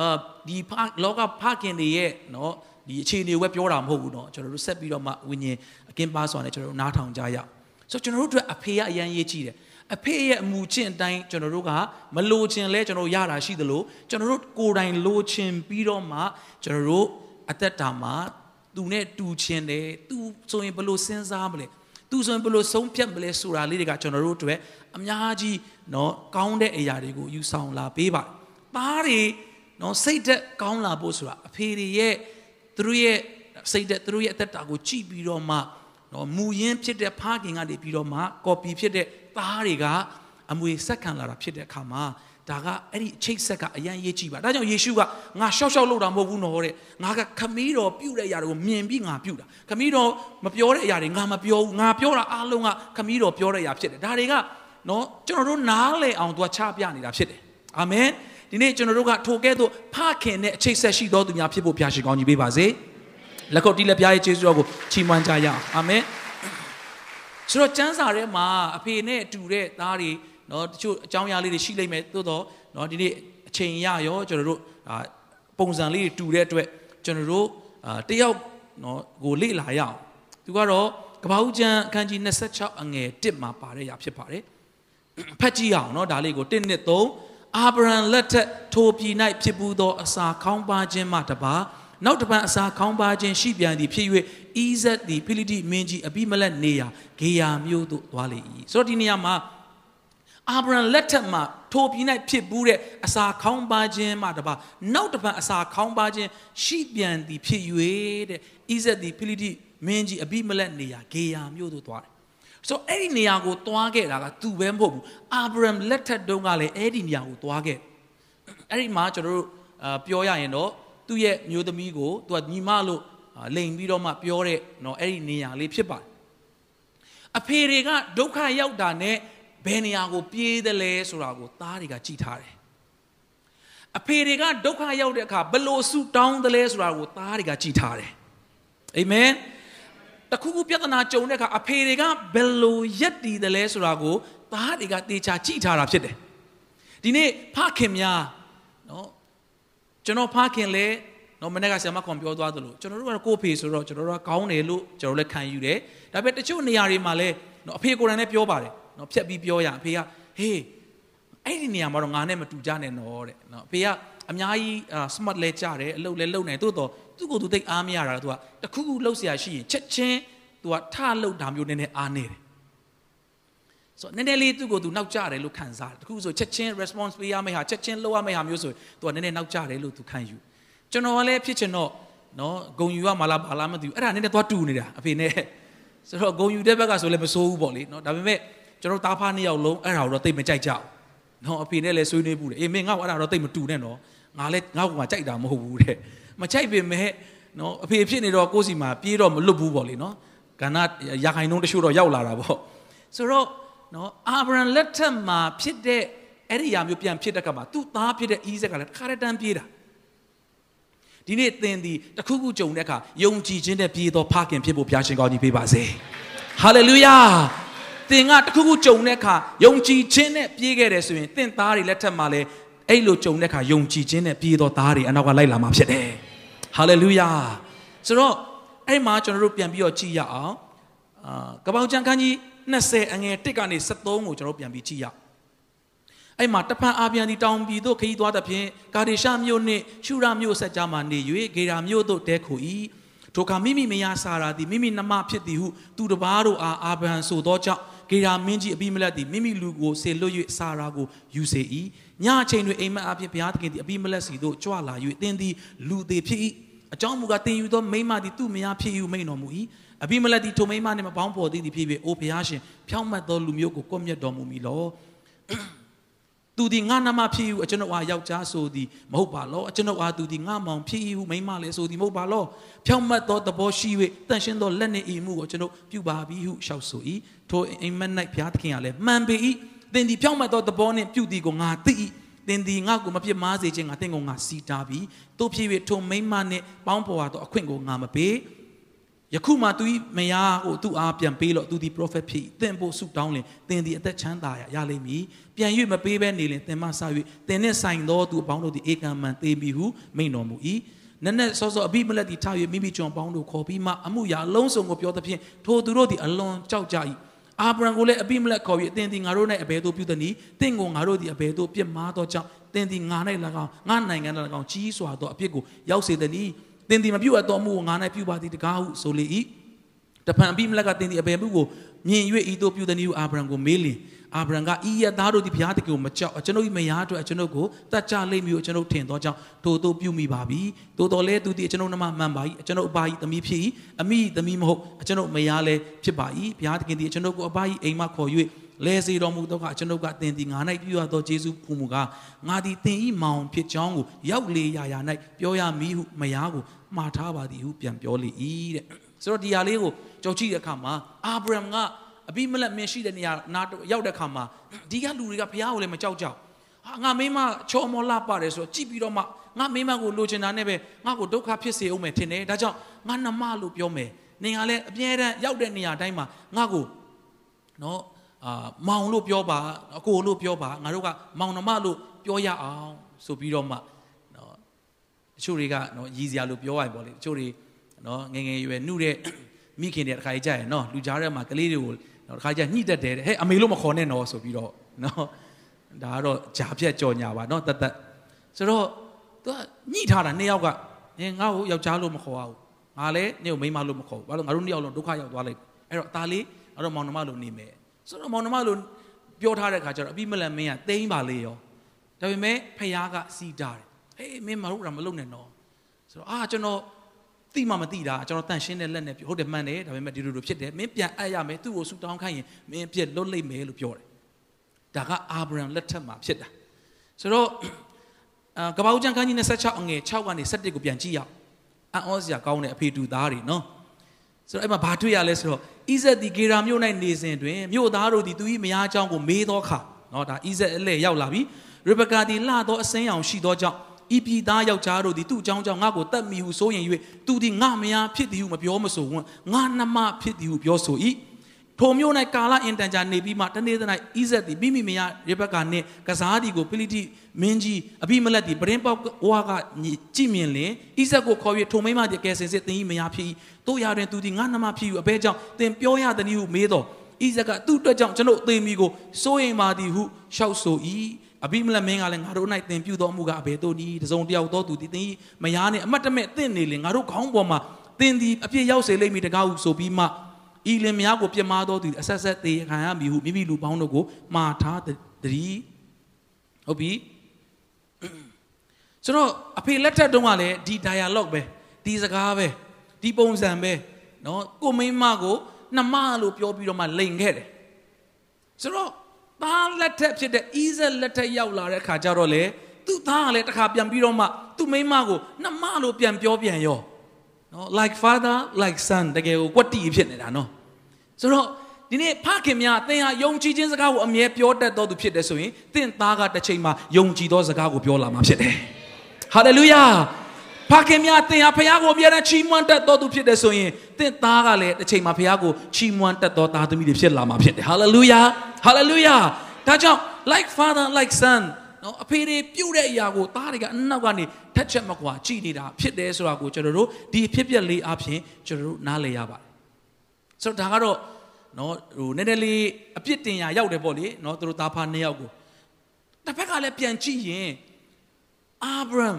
အာဒီလောကဖခင်တွေရဲ့เนาะဒီအခြေအနေဝဲပြောတာမဟုတ်ဘူးเนาะကျွန်တော်တို့ဆက်ပြီးတော့မှဝิญဉ်အကင်းပါစွာနဲ့ကျွန်တော်တို့နားထောင်ကြရအောင်ဆိုတော့ကျွန်တော်တို့အတွက်အဖေကအရန်ရေးကြည့်တယ်အဖေရဲ့အမူကျင့်အတိုင်းကျွန်တော်တို့ကမလိုချင်လဲကျွန်တော်ရတာရှိသလိုကျွန်တော်တို့ကိုယ်တိုင်လိုချင်ပြီးတော့မှကျွန်တော်တို့အသက်တာမှာသူနဲ့တူချင်တယ်သူဆိုရင်ဘယ်လိုစဉ်းစားမလဲ သူဆိုရင်ဘယ်လိုဆုံးဖြတ်မလဲဆိုတာလေးတွေကကျွန်တော်တို့အတွက်အများကြီးเนาะကောင်းတဲ့အရာတွေကိုယူဆောင်လာပေးပါသားတွေเนาะစိတ်သက်ကောင်းလာဖို့ဆိုတာအဖေတွေရဲ့သူတို့ရဲ့စိတ်သက်သူတို့ရဲ့အသက်တာကိုကြည့်ပြီးတော့မှเนาะမူရင်းဖြစ်တဲ့ဖခင်ကနေပြီးတော့မှကော်ပီဖြစ်တဲ့သားတွေကအမွေဆက်ခံလာတာဖြစ်တဲ့အခါမှာ ဒါကအဲ့ဒီအချိတ်ဆက်ကအရန်ရေးကြည့်ပါဒါကြောင့်ယေရှုကငါရှောက်ရှောက်လုပ်တာမဟုတ်ဘူးနော်တဲ့ငါကခမီးတော်ပြုတ်တဲ့အရာတွေကိုမြင်ပြီးငါပြုတ်တာခမီးတော်မပြောတဲ့အရာတွေငါမပြောဘူးငါပြောတာအားလုံးကခမီးတော်ပြောတဲ့အရာဖြစ်တယ်ဒါတွေကနော်ကျွန်တော်တို့နားလေအောင်သူကချပြနေတာဖြစ်တယ်အာမင်ဒီနေ့ကျွန်တော်တို့ကထိုကဲ့သို့ဖခင်နဲ့အချိတ်ဆက်ရှိတော်သူများဖြစ်ဖို့ဖျားရှိကောင်းကြီးပေးပါစေလက်ကုပ်တီးလက်ပြားရဲ့ကျေးဇူးတော်ကိုချီးမွမ်းကြရအောင်အာမင်ဆိုတော့ကျမ်းစာထဲမှာအဖေနဲ့တူတဲ့သားတွေ နော်တချို့အကြောင်းအရာလေးတွေရှိလိမ့်မယ်သို့တော့နော်ဒီနေ့အချိန်ရရောကျွန်တော်တို့ပုံစံလေးတွေတူတဲ့အတွက်ကျွန်တော်တို့တယောက်နော်ကိုလေ့လာရအောင်သူကတော့ကပ္ပဦးကျမ်းအခန်းကြီး26အငယ်1မှာပါတဲ့အရာဖြစ်ပါတယ်ဖတ်ကြည့်အောင်နော်ဒါလေးကို1နှစ်3အာဗြဟံလက်ထက်ထိုပြည်၌ဖြစ်ပူသောအစာခေါင်းပါခြင်းမှတပါနောက်တပံအစာခေါင်းပါခြင်းရှိပြန်သည်ဖြစ်၍ဤဇက်သည်ဖိလိတိမင်းကြီးအဘိမလက်နေရာဂေယာမြို့သို့သွားလေ၏ဆိုတော့ဒီနေရာမှာ အာဗြဟံလက်ထက်မှာထိုပြည်၌ဖြစ်ပူးတဲ့အစာခေါင်းပါခြင်းမှတပါနောက်တစ်ပံအစာခေါင်းပါခြင်းရှိပြန်သည်ဖြစ်၍တဲ့ဣဇက်သည်ဖိလိတိမင်းကြီးအဘိမလက်နေရာဂေယာမြို့သို့သွားတယ်ဆိုအဲ့ဒီနေရာကိုသွားခဲ့တာကသူပဲမဟုတ်ဘူးအာဗြဟံလက်ထက်တုန်းကလည်းအဲ့ဒီနေရာကိုသွားခဲ့အဲ့ဒီမှာကျွန်တော်တို့ပြောရရင်တော့သူ့ရဲ့မျိုးသမီးကိုသူကညီမလို့လိန်ပြီးတော့မှပြောတဲ့နော်အဲ့ဒီနေရာလေးဖြစ်ပါတယ်အဖေတွေကဒုက္ခရောက်တာနဲ့ ဘယ်နေရာကိုပြေးတယ်လဲဆိုတာကိုသားတွေကကြည်ထားတယ်အဖေတွေကဒုက္ခရောက်တဲ့အခါဘလို့ဆူတောင်းတယ်လဲဆိုတာကိုသားတွေကကြည်ထားတယ်အာမင်တခုခုပြဿနာကြုံတဲ့အခါအဖေတွေကဘယ်လိုရက်တည်တယ်လဲဆိုတာကိုသားတွေကတေချာကြည့်ထားတာဖြစ်တယ်ဒီနေ့ဖခင်များနော်ကျွန်တော်ဖခင်လဲနော်မနေ့ကဆရာမကွန်ပြောသွားသလိုကျွန်တော်တို့ကတော့ကိုဖေဆိုတော့ကျွန်တော်တို့ကကောင်းတယ်လို့ကျွန်တော်လည်းခံယူတယ်ဒါပေမဲ့တချို့နေရာတွေမှာလည်းနော်အဖေကိုယ်တိုင်လည်းပြောပါတယ် နော်ဖြတ်ပြီးပြောရအဖေကဟေးအဲ့ဒီနေရာမှာတော့ငါနဲ့မတူကြနဲ့နော်တဲ့နော်အဖေကအများကြီး smart လဲကြတယ်အလုပ်လဲလုပ်နိုင်တိုးတော့သူ့ကိုယ်သူသိအားမရတာသူကတခုခုလှုပ်เสียရှိရင်ချက်ချင်းသူကထလှုပ်တာမျိုးနည်းနည်းအားနေတယ်ဆိုတော့နည်းနည်းလေးသူ့ကိုယ်သူနောက်ကျတယ်လို့ခံစားတယ်တခုဆိုချက်ချင်း response ပေးရမယ့်ဟာချက်ချင်းလုပ်ရမယ့်ဟာမျိုးဆိုသူကနည်းနည်းနောက်ကျတယ်လို့သူခံယူကျွန်တော်ကလည်းဖြစ်ချင်တော့နော်ဂုံယူရမလားဘာလားမသိဘူးအဲ့ဒါနည်းနည်းသွားတူနေတာအဖေနဲ့ဆိုတော့ဂုံယူတဲ့ဘက်ကဆိုလည်းမစိုးဘူးပေါ့လေနော်ဒါပေမဲ့ ကျွန်တော်တားဖားနှစ်ယောက်လုံးအဲ့ဒါကိုတော့တိတ်မကြိုက်ကြဘူးနော်အဖေနဲ့လည်းဆွေးနွေးဘူးလေအေးမင်းငါ့ကိုအဲ့ဒါတော့တိတ်မတူနဲ့နော်ငါလည်းငါ့ကိုမှကြိုက်တာမဟုတ်ဘူးတဲ့မကြိုက်ပေမဲ့နော်အဖေဖြစ်နေတော့ကိုယ့်စီမှာပြေးတော့မလွတ်ဘူးပေါ့လေနော်ကဏ္ဍရခိုင်နှုံးတချို့တော့ရောက်လာတာပေါ့ဆိုတော့နော်အာဗြဟံလက်ထက်မှာဖြစ်တဲ့အဲ့ဒီအရာမျိုးပြန်ဖြစ်တဲ့ကမှာသူ့သားဖြစ်တဲ့ဣဇက်ကလည်းတစ်ခါတည်းပြေးတာဒီနေ့သင်ဒီတခုခုကြုံတဲ့အခါယုံကြည်ခြင်းနဲ့ပြေးသောဖခင်ဖြစ်ဖို့ဘုရားရှင်ကောင်းကြီးပေးပါစေဟာလေလုယာ သင်ကတခုခုကြုံတဲ့အခါယုံကြည်ခြင်းနဲ့ပြေးခဲ့တယ်ဆိုရင်သင်သားတွေလက်ထက်မှာလည်းအဲ့လိုကြုံတဲ့အခါယုံကြည်ခြင်းနဲ့ပြေးသောသားတွေအနောက်ကလိုက်လာမှာဖြစ်တယ်ဟာလေလုယာဆိုတော့အဲ့မှာကျွန်တော်တို့ပြန်ပြီးတော့ကြည့်ရအောင်အာကပောင်ကျန်ခန်းကြီး20အငယ်1ကနေ73ကိုကျွန်တော်ပြန်ပြီးကြည့်ရအောင်အဲ့မှာတဖန်အာပြန်ဒီတောင်ပြည်သို့ခရီးသွားသဖြင့်ကာဒေရှမြို့နှင့်ရှုရမြို့ဆက်ကြားမှနေ၍ဂေရာမြို့သို့တဲခု၏ထိုအခါမိမိမယားစာရာသည်မိမိနှမဖြစ်သည်ဟုသူတပားတို့အားအာဗြဟံဆိုသောကြောင့် ဂေရာမင်းကြီးအဘိမလက်သည်မိမိလူကိုဆေလွတ်၍စာရာကိုယူစေ၏ညအချိန်တွင်အိမ်မက်အဖြစ်ဘုရားသခင်သည်အဘိမလက်စီသို့ကြွလာ၍တင်းသည်လူသေးဖြစ်၏အကြောင်းမူကားတင်ယူသောမိမသည်သူ့မယားဖြစ်ယူမိန်တော်မူ၏အဘိမလက်သည်ထိုမိမနှင့်မပေါင်းဖော်သည်ဖြစ်၍အိုဘုရားရှင်ဖြောင့်မတ်သောလူမျိုးကိုကွပ်မျက်တော်မူမည်လော သူဒီငါနာမဖြစ်ယူအကျွန်ုပ်အားယောက်ျားဆိုသည်မဟုတ်ပါလောအကျွန်ုပ်အားသူဒီငါမောင်ဖြစ်ယူမိန်းမလည်းဆိုသည်မဟုတ်ပါလောဖြောင့်မတ်သောသဘောရှိ၍တန်ရှင်းသောလက်နှင့်ဤမှုကိုကျွန်ုပ်ပြုပါပြီဟုရှောက်ဆို၏ထိုအိမ်မက်၌ဘုရားသခင်ကလည်းမှန်ပေ၏သင်ဒီဖြောင့်မတ်သောသဘောနှင့်ပြုသည်ကိုငါသိ၏သင်ဒီငါကိုမဖြစ်မားစေခြင်းငါသင်ကိုငါစီတာပြီတို့ဖြစ်၍ထိုမိန်းမနှင့်ပေါင်းဖော်ရသောအခွင့်ကိုငါမပေး ယခုမှသူမယားကိုသူ့အားပြန်ပေးလို့သူဒီ prophet ဖြစ်သင်ဖို့ဆုတောင်းလင်သင်ဒီအသက်ချမ်းသာရရလိမ့်မည်ပြန်၍မပေးဘဲနေလင်သင်မဆ၍သင်နှင့်ဆိုင်သောသူအပေါင်းတို့သည်ဧကံမှန်သေးပြီဟုမိန့်တော်မူ၏နက်နက်စောစောအဘိမလက်သည်ထား၍မိမိကျွန်ပေါင်းတို့ခေါ်ပြီးမှအမှုရာအလုံးစုံကိုပြောသဖြင့်ထိုသူတို့သည်အလွန်ကြောက်ကြ၏အာဗြဟံကိုလည်းအဘိမလက်ခေါ်၍အသင်သည်ငါတို့၌အဘယ်သို့ပြုသနည်းသင်ကိုငါတို့သည်အဘယ်သို့ပြစ်မှားသောကြောင့်သင်သည်ငါ၌၎င်းငါနိုင်ငံ၌၎င်းကြီးစွာသောအပြစ်ကိုရောက်စေသနည်း သင်သည်မပြုအပ်သောမှုကိုငါ၌ပြုပါသည်တကားဟုဆိုလေ၏တဖန်အဘိမလက်ကသင်သည်အဘယ်မှုကိုမြင်၍ဤသို့ပြုသည်နည်းဟုအာဗြဟံကိုမေးလင်အာဗြဟံကဤရသားတို့သည်ဘုရားသခင်ကိုမကြောက်ကျွန်ုပ်၏မယားတို့ကျွန်ုပ်ကိုတတ်ကြလိမ့်မည်ဟုကျွန်ုပ်ထင်သောကြောင့်ထို့သို့ပြုမိပါပြီသို့တော်လဲသူသည်ကျွန်ုပ်နှမမှန်ပါ၏ကျွန်ုပ်အဘ၏သမီးဖြစ်၏အမိသမီးမဟုတ်ကျွန်ုပ်မယားလည်းဖြစ်ပါ၏ဘုရားသခင်သည်ကျွန်ုပ်ကိုအဘ၏အိမ်မှခေါ်၍ လဲစေတော်မူသောကကျွန်ုပ်ကသင်သည်ငါ၌ပြုရသောယေရှုဖူမူကားငါသည်သင်၏မောင်ဖြစ်ကြောင်းကိုရောက်လေရာရာ၌ပြောရမည်ဟုမယားကိုမှားထားပါသည်ဟုပြန်ပြောလေ၏တဲ့ဆိုတော့ဒီဟာလေးကိုကြောက်ကြည့်တဲ့အခါမှာအာဗြဟံကအဘိမလက်မင်းရှိတဲ့နေရာနာရောက်တဲ့အခါမှာဒီကလူတွေကဘုရားကိုလည်းမကြောက်ကြဟာငါမိမချောမောလာပါတယ်ဆိုတော့ကြည့်ပြီးတော့မှငါမိမကိုလိုချင်တာနဲ့ပဲငါ့ကိုဒုက္ခဖြစ်စေအောင်မယ်ထင်တယ်ဒါကြောင့်ငါနှမလို့ပြောမယ်နေကလည်းအပြဲတမ်းရောက်တဲ့နေရာတိုင်းမှာငါ့ကိုနော် အာမောင်လို့ပြောပါအကိုလို့ပြောပါငါတို့ကမောင်နှမလို့ပြောရအောင်ဆိုပြီးတော့မှနော်တချို့တွေကနော်ရည်စရာလို့ပြောရရင်ပေါ့လေတချို့တွေနော်ငငယ်ရွယ်နှုတဲ့မိခင်တွေတခါကြီးကြရင်နော်လူကြားထဲမှာကလေးတွေကိုတခါကြီးညှိတတ်တယ်ဟဲ့အမေလို့မခေါ်နဲ့နော်ဆိုပြီးတော့နော်ဒါကတော့ဂျာဖြတ်ကြော်ညာပါနော်တတ်တတ်ဆိုတော့သူကညှိထားတာနှစ်ယောက်ကငငါ့ကိုယောက်ျားလို့မခေါ်အောင်ငါလည်းနေ့ကိုမိန်းမလို့မခေါ်ဘူးဘာလို့ငါတို့နှစ်ယောက်လုံးဒုက္ခရောက်သွားလိုက်အဲ့တော့အသားလေးငါတို့မောင်နှမလို့နေမယ် ဆိုတော့မောင်နှမလို့ပြောထားတဲ့ခါကျတော့အပြီးမလန်မင်းကတိမ့်ပါလေရောဒါပေမဲ့ဖယားကစီတာတယ်ဟေးမင်းမတို့ကမလုပ်နဲ့နော်ဆိုတော့အာကျွန်တော်သိမှမသိတာကျွန်တော်တန်ရှင်းတဲ့လက်နဲ့ဟုတ်တယ်မှန်တယ်ဒါပေမဲ့ဒီလိုလိုဖြစ်တယ်မင်းပြန်အပ်ရမယ်သူ့ကိုဆူတောင်းခိုင်းရင်မင်းပြက်လွတ်လိမ့်မယ်လို့ပြောတယ်ဒါကအာဗြဟံလက်ထက်မှာဖြစ်တာဆိုတော့အာကပ္ပဦးကျမ်းခန်းကြီး26အငယ်6ကနေ7ကိုပြန်ကြည့်ရအောင်အံ့ဩစရာကောင်းတဲ့အဖေတူသားတွေနော် ဆိုတော့အဲ့မှာဘာတွေ့ရလဲဆိုတော့ဣဇက်ဒီဂေရာမြို့၌နေစဉ်တွင်မြို့သားတို့သည်သူ၏မယားအကြောင်းကိုမေးသောအခါနော်ဒါဣဇက်အလဲရောက်လာပြီရေဘကာသည်လှသောအစင်းရောင်ရှိသောကြောင့်ဤပြည်သားယောက်ျားတို့သည်သူ့အကြောင်းကြောင့်ငါ့ကိုတတ်မိဟုဆိုရင်၍သူသည်ငါမယားဖြစ်သည်ဟုမပြောမဆိုဝန်းငါနှမဖြစ်သည်ဟုပြောဆို၏ ထိုမျိုး၌ကာလအင်တန်ကြာနေပြီးမှတနေ့သ၌ဣဇက်သည်မိမိမယားရေဘက်ကာနှင့်ကစားသည်ကိုဖိလိတိမင်းကြီးအဘိမလက်သည်ပရင်ပေါက်ဝါကကြည့်မြင်လင်ဣဇက်ကိုခေါ်၍ထိုမိမသည်ကဲစင်စစ်သင်၏မယားဖြစ်၏တို့ရာတွင်သူသည်ငါနှမဖြစ်၏အဘဲကြောင့်သင်ပြောရသည်ဟုမေးတော်ဣဇက်ကသူ့အတွက်ကြောင့်ကျွန်ုပ်သေမီကိုစိုးရိမ်ပါသည်ဟုရှောက်ဆို၏အဘိမလက်မင်းကလည်းငါတို့၌သင်ပြုသောအမှုကအဘယ်သို့နည်းတစုံတယောက်သောသူသည်သင်၏မယားနှင့်အမတ်တမဲ့သင့်နေလင်ငါတို့ခေါင်းပေါ်မှာသင်သည်အပြစ်ရောက်စေလိမ့်မည်တကားဟုဆိုပြီးမှ ဤလင်မယားကိုပြမသောသူအဆက်ဆက်သေးခံရမည်ဟုမိမိလူပေါင်းတို့ကိုမှားထားတည်းဟုတ်ပြီဆိုတော့အဖေလက်ထက်တုန်းကလည်းဒီ dialogue ပဲဒီစကားပဲဒီပုံစံပဲเนาะကိုမိမကိုနှမလို့ပြောပြီးတော့မှလိန်ခဲ့တယ်ဆိုတော့သားလက်ထက်ဖြစ်တဲ့ easy လက်ထက်ရောက်လာတဲ့ခါကျတော့လေသူ့သားကလည်းတစ်ခါပြန်ပြီးတော့မှသူ့မိမကိုနှမလို့ပြန်ပြောပြန်ရော နော် like father like son တကယ်ကိုကွက်တီဖြစ်နေတာနော်ဆိုတော့ဒီနေ့ဖခင်များသင်ဟာယုံကြည်ခြင်းစကားကိုအမြဲပြောတတ်တော်သူဖြစ်တယ်ဆိုရင်သင်သားကတစ်ချိန်မှာယုံကြည်သောစကားကိုပြောလာမှာဖြစ်တယ်ဟာလေလုယာဖခင်များသင်ဟာဖခင်ကိုအမြဲတမ်းချီးမွမ်းတတ်တော်သူဖြစ်တယ်ဆိုရင်သင်သားကလည်းတစ်ချိန်မှာဖခင်ကိုချီးမွမ်းတတ်တော်သားသမီးတွေဖြစ်လာမှာဖြစ်တယ်ဟာလေလုယာဟာလေလုယာဒါကြောင့် like father like son နော်အဖေတွေပြုတ်တဲ့အရာကိုသားတွေကအနောက်ကနေထက်ချက်မကွာကြည်နေတာဖြစ်တယ်ဆိုတာကိုကျွန်တော်တို့ဒီဖြစ်ပျက်လေးအဖြစ်ကျွန်တော်တို့နားလည်ရပါတယ်ဆိုတော့ဒါကတော့နော်ဟိုနည်းနည်းလေးအပြစ်တင်ရရောက်တယ်ပေါ့လေနော်သူတို့သားဖာနှစ်ယောက်ကိုတစ်ဖက်ကလည်းပြန်ကြည့်ရင်အာဗြဟံဣ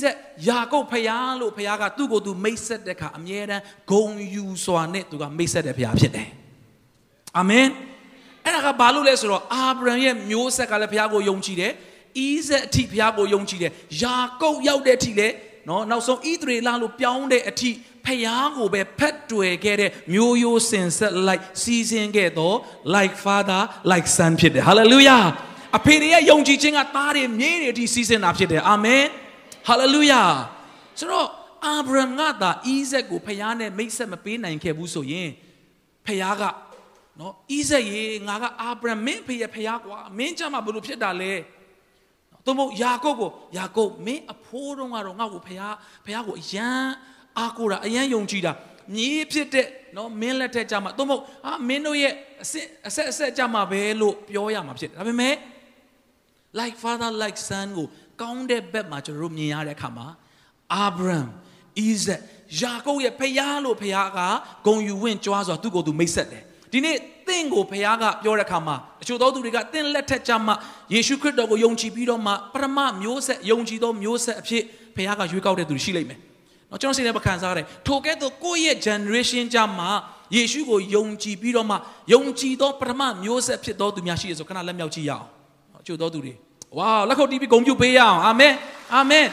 ဇက်ယာကုပ်ဖယားလို့ဖယားကသူ့ကိုယ်သူမိတ်ဆက်တဲ့ခါအမြဲတမ်းဂုံယူစွာနဲ့သူကမိတ်ဆက်တဲ့ဖယားဖြစ်တယ်အာမင်အဲ့ဒါကဘာလို့လဲဆိုတော့အာဗြဟံရဲ့မျိုးဆက်ကလည်းဖယားကိုယုံကြည်တယ် ဣဇက်အထိဖျားကိုယုံကြည်တယ်ယာကုပ်ရောက်တဲ့အထိလေနော်နောက်ဆုံးဣသရေလလို့ပြောင်းတဲ့အထိဖျားကိုပဲဖက်တွယ်ခဲ့တဲ့မျိုးရိုးစင်ဆက်လိုက်စီစဉ်ခဲ့တော့ like father like son ဖြစ်တယ် hallelujah အဖေရဲ့ယုံကြည်ခြင်းကသားတွေမြေးတွေအထိစီစဉ်တာဖြစ်တယ်အာမင် hallelujah ဆိုတော့အာဗြဟံကသာဣဇက်ကိုဖျားနဲ့မိတ်ဆက်မပေးနိုင်ခဲ့ဘူးဆိုရင်ဖျားကနော်ဣဇက်ရေငါကအာဗြဟံမင်းဖေရဲ့ဖျားကွာမင်းကြမှာဘလို့ဖြစ်တာလဲ သို့မဟုတ်ယာကုပ်ကိုယာကုပ်မင်းအဖိုးတော်ကတော့ငါ့ကိုဖះဖះကိုအယံအားကိုးတာအယံယုံကြည်တာမြေးဖြစ်တဲ့နော်မင်းလက်ထက်ကြမှာသို့မဟုတ်ဟာမင်းတို့ရဲ့အစစ်အဆက်အဆက်ကြမှာပဲလို့ပြောရမှာဖြစ်တယ်ဒါပေမဲ့ like father like son ကိုကောင်းတဲ့ဘက်မှာကျွန်တော်တို့မြင်ရတဲ့အခါမှာ Abraham Isaac ယာကုပ်ရဲ့ဖះလို့ဖះကဂုံယူဝင့်ကြွားစွာသူ့ကိုယ်သူမိတ်ဆက်တယ်ဒီနေ့သ င်ကိုဖခင်ကပြောတဲ့အခါမှာအချို့သောသူတွေကသင်လက်ထက်ကြမှာယေရှုခရစ်တော်ကိုယုံကြည်ပြီးတော့မှပရမမျိုးဆက်ယုံကြည်သောမျိုးဆက်အဖြစ်ဖခင်ကရွေးကောက်တဲ့သူရှိလိမ့်မယ်။နော်ကျွန်တော်စိတ်ထဲမှာခံစားရတယ်။ထိုကဲ့သို့ကိုယ့်ရဲ့ generation ကြမှာယေရှုကိုယုံကြည်ပြီးတော့မှယုံကြည်သောပရမမျိုးဆက်ဖြစ်သောသူများရှိရဆိုခဏလက်မြောက်ကြည့်ရအောင်။နော်အချို့သောသူတွေဝါလက်ခုပ်တီးပြီးဂုဏ်ပြုပေးရအောင်အာမင်အာမင်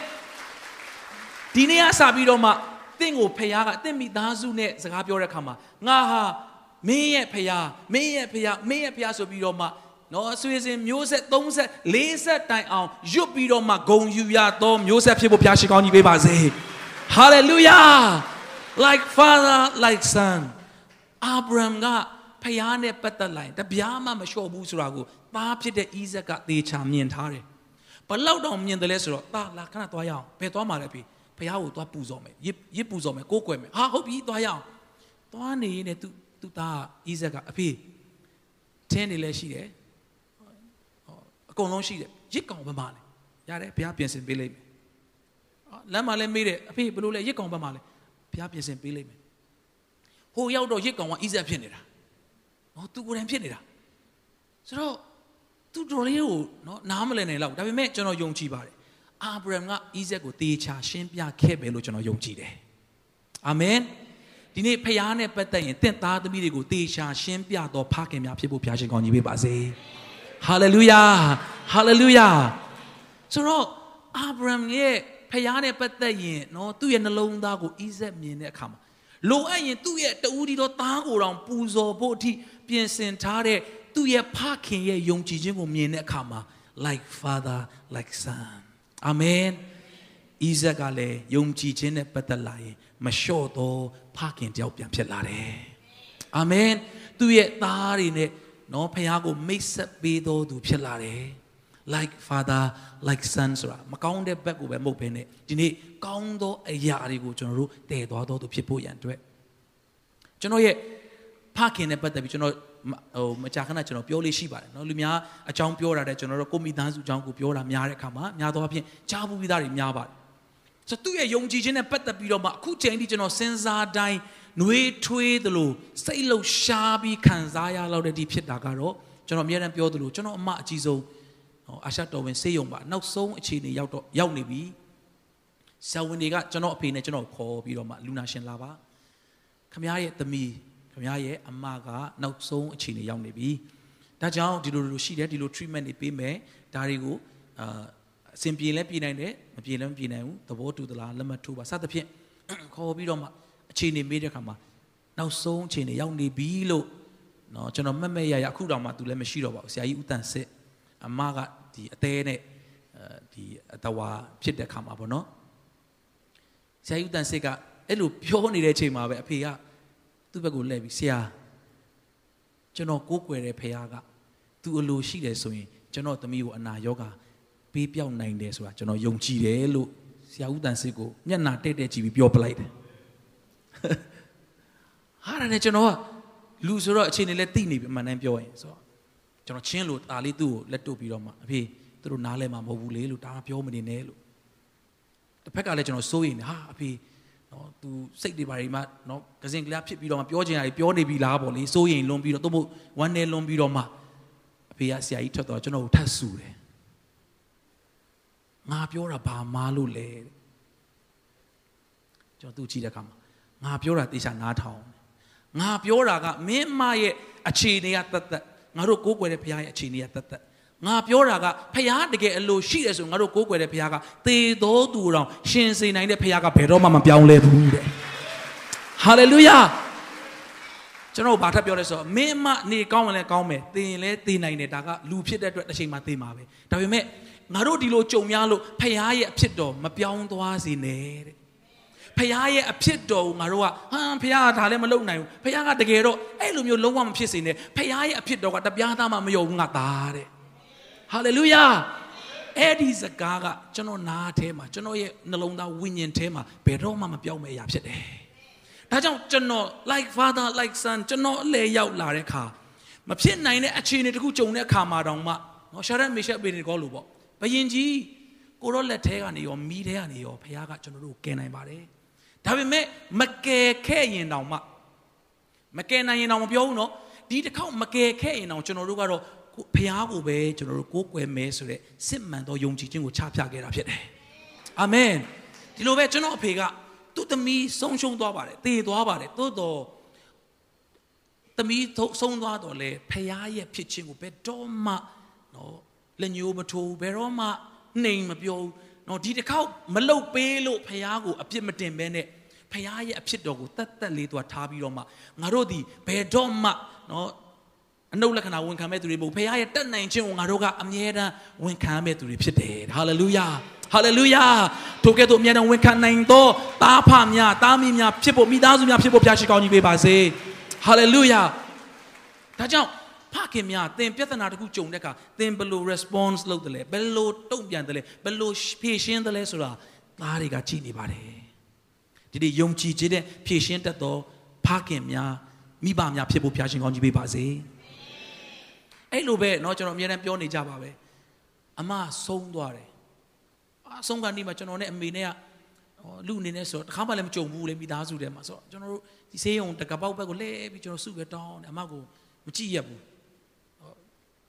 ဒီနေ့ကစပြီးတော့မှတင့်ကိုဖခင်ကတင့်မိသားစုနဲ့စကားပြောတဲ့အခါမှာငါဟာ မင်းရဲ့ဖယားမင်းရဲ့ဖယားမင်းရဲ့ဖယားဆိုပြီးတော့မှနော်အဆွေစဉ်မျိုးဆက်30 40တိုင်အောင်ရွတ်ပြီးတော့မှဂုံယူရသောမျိုးဆက်ဖြစ်ဖို့ဘုရားရှိခိုးကြီးပေးပါစေ hallelujah like father like son abraham ကဖယားနဲ့ပတ်သက်လိုက်တပြားမှမလျှော့ဘူးဆိုတာကိုသားဖြစ်တဲ့ဣဇက်ကသေချာမြင်ထားတယ်ဘလောက်တောင်မြင်တယ်လဲဆိုတော့သားလာခဏသွားရအောင်ဘယ်သွားမှာလဲပြီဖယားကိုသွားပူဇော်မယ်ရစ်ရစ်ပူဇော်မယ်ကိုးကွယ်မယ်ဟာဟုတ်ပြီသွားရအောင်သွားနေနေ तू သူ့သားဣဇက်ကအဖေထင်းနေလဲရှိတယ်အကုန်လုံးရှိတယ်ရစ်ကောင်ဘက်မှာလဲရတယ်ဘုရားပြင်ဆင်ပေးလိမ့်မယ်လမ်းမှာလဲမေးတယ်အဖေဘယ်လိုလဲရစ်ကောင်ဘက်မှာလဲဘုရားပြင်ဆင်ပေးလိမ့်မယ်ဟိုရောက်တော့ရစ်ကောင်ကဣဇက်ဖြစ်နေတာနော်သူကိုယ်တိုင်ဖြစ်နေတာဆိုတော့သူတော်လေးကိုနော်နားမလည်နိုင်တော့ဒါပေမဲ့ကျွန်တော်ယုံကြည်ပါတယ်အာဗြဟံကဣဇက်ကိုတေချာရှင်းပြခဲ့ပဲလို့ကျွန်တော်ယုံကြည်တယ်အာမင် ဒီနေ့ဖခင်နဲ့ပတ်သက်ရင်တင့်သားသမီးတွေကိုတေချာရှင်းပြတော့ဖခင်များဖြစ်ဖို့ဘုရားရှင်ကောင်းကြီးပေးပါစေဟာလေလုယာဟာလေလုယာဆိုတော့အာဗြဟံရဲ့ဖခင်နဲ့ပတ်သက်ရင်နော်သူ့ရဲ့နှလုံးသားကိုဣဇက်မြင်တဲ့အခါမှာလိုအပ်ရင်သူ့ရဲ့တူဒီတော့သားကိုတောင်ပူဇော်ဖို့အထိပြင်ဆင်ထားတဲ့သူ့ရဲ့ဖခင်ရဲ့ယုံကြည်ခြင်းကိုမြင်တဲ့အခါမှာ like father like son amen ဣဇက်ကလည်းယုံကြည်ခြင်းနဲ့ပတ်သက်လာရင်မလျှော့တော့ ဖခင်တယောက်ပြန်ဖြစ်လာတယ်အာမင်သူ့ရဲ့သားတွေနဲ့နော်ဖခင်ကိုမိတ်ဆက်ပေးတော်သူဖြစ်လာတယ် like father like son ဆိုတာမကောင်းတဲ့ဘက်ကိုပဲမဟုတ်ဘဲနဲ့ဒီနေ့ကောင်းသောအရာတွေကိုကျွန်တော်တို့တည်သွားတော်သူဖြစ်ဖို့ရန်အတွက်ကျွန်တော်ရဲ့ဖခင်နဲ့ပတ်သက်ပြီးကျွန်တော်ဟိုမကြာခဏကျွန်တော်ပြောလေးရှိပါတယ်နော်လူများအကြောင်းပြောတာတဲ့ကျွန်တော်တို့ကိုမိသားစုအကြောင်းကိုပြောတာများတဲ့အခါမှာများသောအားဖြင့်ကြားဘူးပြီးသားတွေများပါတယ် ဆိုသူ့ရဲ့ယုံကြည်ခြင်းနဲ့ပတ်သက်ပြီးတော့မှအခုချိန်ထိကျွန်တော်စဉ်းစားတိုင်းနှွေးထွေးသလိုစိတ်လှုပ်ရှားပြီးခံစားရလောက်တဲ့ဒီဖြစ်တာကတော့ကျွန်တော်အများအားပြောသလိုကျွန်တော်အမအကြီးဆုံးဟောအာရှတော်ဝင်စေယုံပါနောက်ဆုံးအခြေအနေရောက်တော့ရောက်နေပြီဆရာဝန်တွေကကျွန်တော်အဖေနဲ့ကျွန်တော်ခေါ်ပြီးတော့မှလူနာရှင်လာပါခမရရဲ့သမီးခမရရဲ့အမကနောက်ဆုံးအခြေအနေရောက်နေပြီဒါကြောင့်ဒီလိုလိုရှိတယ်ဒီလို treatment တွေပေးမယ်ဒါတွေကိုအာ အဆင်ပြေလဲပြေနိုင်တယ်မပြေလဲမပြေနိုင်ဘူးသဘောတူသလားလက်မှတ်ထိုးပါစသဖြင့်ခေါ်ပြီးတော့မှအခြေအနေမေးတဲ့ခါမှာနောက်ဆုံးအခြေအနေရောက်နေပြီလို့เนาะကျွန်တော်မှတ်မဲ့ရရအခုတောင်မှသူလည်းမရှိတော့ပါဘူးဆရာကြီးဦးတန်စစ်အမကဒီအသေးနဲ့အဲဒီအတဝါဖြစ်တဲ့ခါမှာပေါ့နော်ဆရာကြီးဦးတန်စစ်ကအဲ့လိုပြောနေတဲ့အချိန်မှာပဲအဖေကသူ့ဘက်ကိုလှည့်ပြီးဆရာကျွန်တော်ကိုးကွယ်တဲ့ဖခင်ကသူအလိုရှိတယ်ဆိုရင်ကျွန်တော်သမီးကိုအနာရောဂါ ပေးပြောင်းနိုင်တယ်ဆိုတာကျွန်တော်ယုံကြည်တယ်လို့ဆရာဦးတန်စစ်ကိုမျက်နာတဲ့တဲ့ကြည့်ပြီးပြောပလိုက်တယ်ဟာရတယ်ကျွန်တော်ကလူဆိုတော့အခြေအနေလဲသိနေပြီအမှန်တမ်းပြောရင်ဆိုတော့ကျွန်တော်ချင်းလို့ဒါလေးသူ့ကိုလက်တုပ်ပြီးတော့မှအဖေသူတို့နားလဲမှာမဟုတ်ဘူးလေလို့ဒါကပြောမနေနဲ့လို့တစ်ဖက်ကလည်းကျွန်တော်စိုးရင်ဟာအဖေနော်သူစိတ်တွေပါတွေမှနော်ကစင်ကလားဖြစ်ပြီးတော့မှပြောချင်တာတွေပြောနေပြီလားပေါ့လေစိုးရင်လွန်ပြီးတော့သူ့မို့ဝမ်းနေလွန်ပြီးတော့မှအဖေကဆရာကြီးထွက်တော့ကျွန်တော်ကိုထတ်ဆူတယ် ငါပြောတာဘာမားလို့လဲကျွန်တော်သူ့ကြည့်တဲ့အခါမှာငါပြောတာတေချာနားထောင်ငါပြောတာကမင်းမရဲ့အခြေအနေကတတ်တတ်ငါတို့ကိုးကွယ်တဲ့ဘုရားရဲ့အခြေအနေကတတ်တတ်ငါပြောတာကဘုရားတကယ်အလိုရှိတယ်ဆိုငါတို့ကိုးကွယ်တဲ့ဘုရားကသေတော်သူတော်ရှင်စေနိုင်တဲ့ဘုရားကဘယ်တော့မှမပြောင်းလဲဘူးတဲ့ဟာလေလုယာကျွန်တော်ဘာထပ်ပြောလဲဆိုတော့မင်းမနေကောင်းရင်လည်းကောင်းမယ်သေရင်လည်းသေနိုင်တယ်ဒါကလူဖြစ်တဲ့အတွက်တစ်ချိန်မှသေမှာပဲဒါပေမဲ့ ငါတို့ဒီလိုကြုံများလို့ဖခင်ရဲ့အဖြစ်တော်မပြောင်းသွားစေနဲ့တဲ့ဖခင်ရဲ့အဖြစ်တော်ကိုငါတို့ကဟမ်ဖခင်ကဒါလည်းမလုပ်နိုင်ဘူးဖခင်ကတကယ်တော့အဲ့လိုမျိုးလုံးဝမဖြစ်စေနဲ့ဖခင်ရဲ့အဖြစ်တော်ကတပြားသားမှမယုံဘူးငါသားတဲ့ဟာလေလုယာအဲ့ဒီစကားကကျွန်တော်နားထဲမှာကျွန်တော်ရဲ့နှလုံးသားဝိညာဉ်ထဲမှာဘယ်တော့မှမပြောင်းမဲ့အရာဖြစ်တယ်ဒါကြောင့်ကျွန်တော် like father like son ကျွန်တော်အလေရောက်လာတဲ့အခါမဖြစ်နိုင်တဲ့အခြေအနေတခုကြုံတဲ့အခါမှာတောင်မှနော်ရှာရက်မေရှက်ပေနေကောလို့ပေါ့ ဘယင်ကြီးကိုရောလက်ထဲကနေရောမီးထဲကနေရောဖခင်ကကျွန်တော်တို့ကယ်နိုင်ပါတယ်ဒါပေမဲ့မကယ်ခဲ့ရင်တောင်မှမကယ်နိုင်ရင်တောင်မပြောဘူးနော်ဒီတစ်ခေါက်မကယ်ခဲ့ရင်တောင်ကျွန်တော်တို့ကတော့ဖခင်ကိုပဲကျွန်တော်တို့ကိုးကွယ်မယ်ဆိုတဲ့စစ်မှန်သောယုံကြည်ခြင်းကိုချပြခဲ့တာဖြစ်တယ်အာမင်ဒီလိုပဲကျွန်တော်အဖေကသူ့သမီးဆုံးရှုံးသွားပါတယ်တည်သွားပါတယ်သို့တော့သမီးဆုံးသွားတော့လေဖခင်ရဲ့ဖြစ်ခြင်းကိုဘယ်တော့မှနော် လက်ညိုးမထိုးဘယ်တော့မှနှိမ်မပြောဘူးနော်ဒီတစ်ခေါက်မလုတ်ပေးလို့ဖះကိုအပြစ်မတင်ဘဲနဲ့ဖះရဲ့အဖြစ်တော်ကိုတတ်တက်လေးသွားထားပြီးတော့မှငါတို့ဒီဘယ်တော့မှနော်အနုလက္ခဏာဝန်ခံမဲ့သူတွေမဟုတ်ဖះရဲ့တက်နိုင်ခြင်းကိုငါတို့ကအမြဲတမ်းဝန်ခံမဲ့သူတွေဖြစ်တယ်ဟာလေလုယာဟာလေလုယာထိုကဲ့သို့အမြဲတမ်းဝန်ခံနိုင်သောတားဖများတားမိများဖြစ်ဖို့မိသားစုများဖြစ်ဖို့ဖះရှိကောင်းကြီးပေးပါစေဟာလေလုယာဒါကြောင့် ဖခင်များသင်ပြဿနာတစ်ခုကြုံတဲ့အခါသင်ဘယ်လို response လုပ်တယ်လဲဘယ်လိုတုံ့ပြန်တယ်လဲဘယ်လိုဖြေရှင်းတယ်လဲဆိုတာသားတွေကကြည့်နေပါတယ်ဒီနေ့ယုံကြည်ခြင်းနဲ့ဖြေရှင်းတတ်သောဖခင်များမိဘများဖြစ်ဖို့ဖျားရှင်ကောင်းကြီးပေးပါစေအဲ့လိုပဲเนาะကျွန်တော်အများနဲ့ပြောနေကြပါပဲအမဆုံးသွားတယ်အဆုံးကနေမှကျွန်တော်နဲ့အမေနဲ့ကလူအနေနဲ့ဆိုတော့တခါမှလည်းမကြုံဘူးလေမိသားစုထဲမှာဆိုတော့ကျွန်တော်တို့ဒီဆေးရုံတကပေါက်ဘက်ကိုလဲပြီးကျွန်တော်စုပဲတောင်းတယ်အမကိုမကြည့်ရဘူး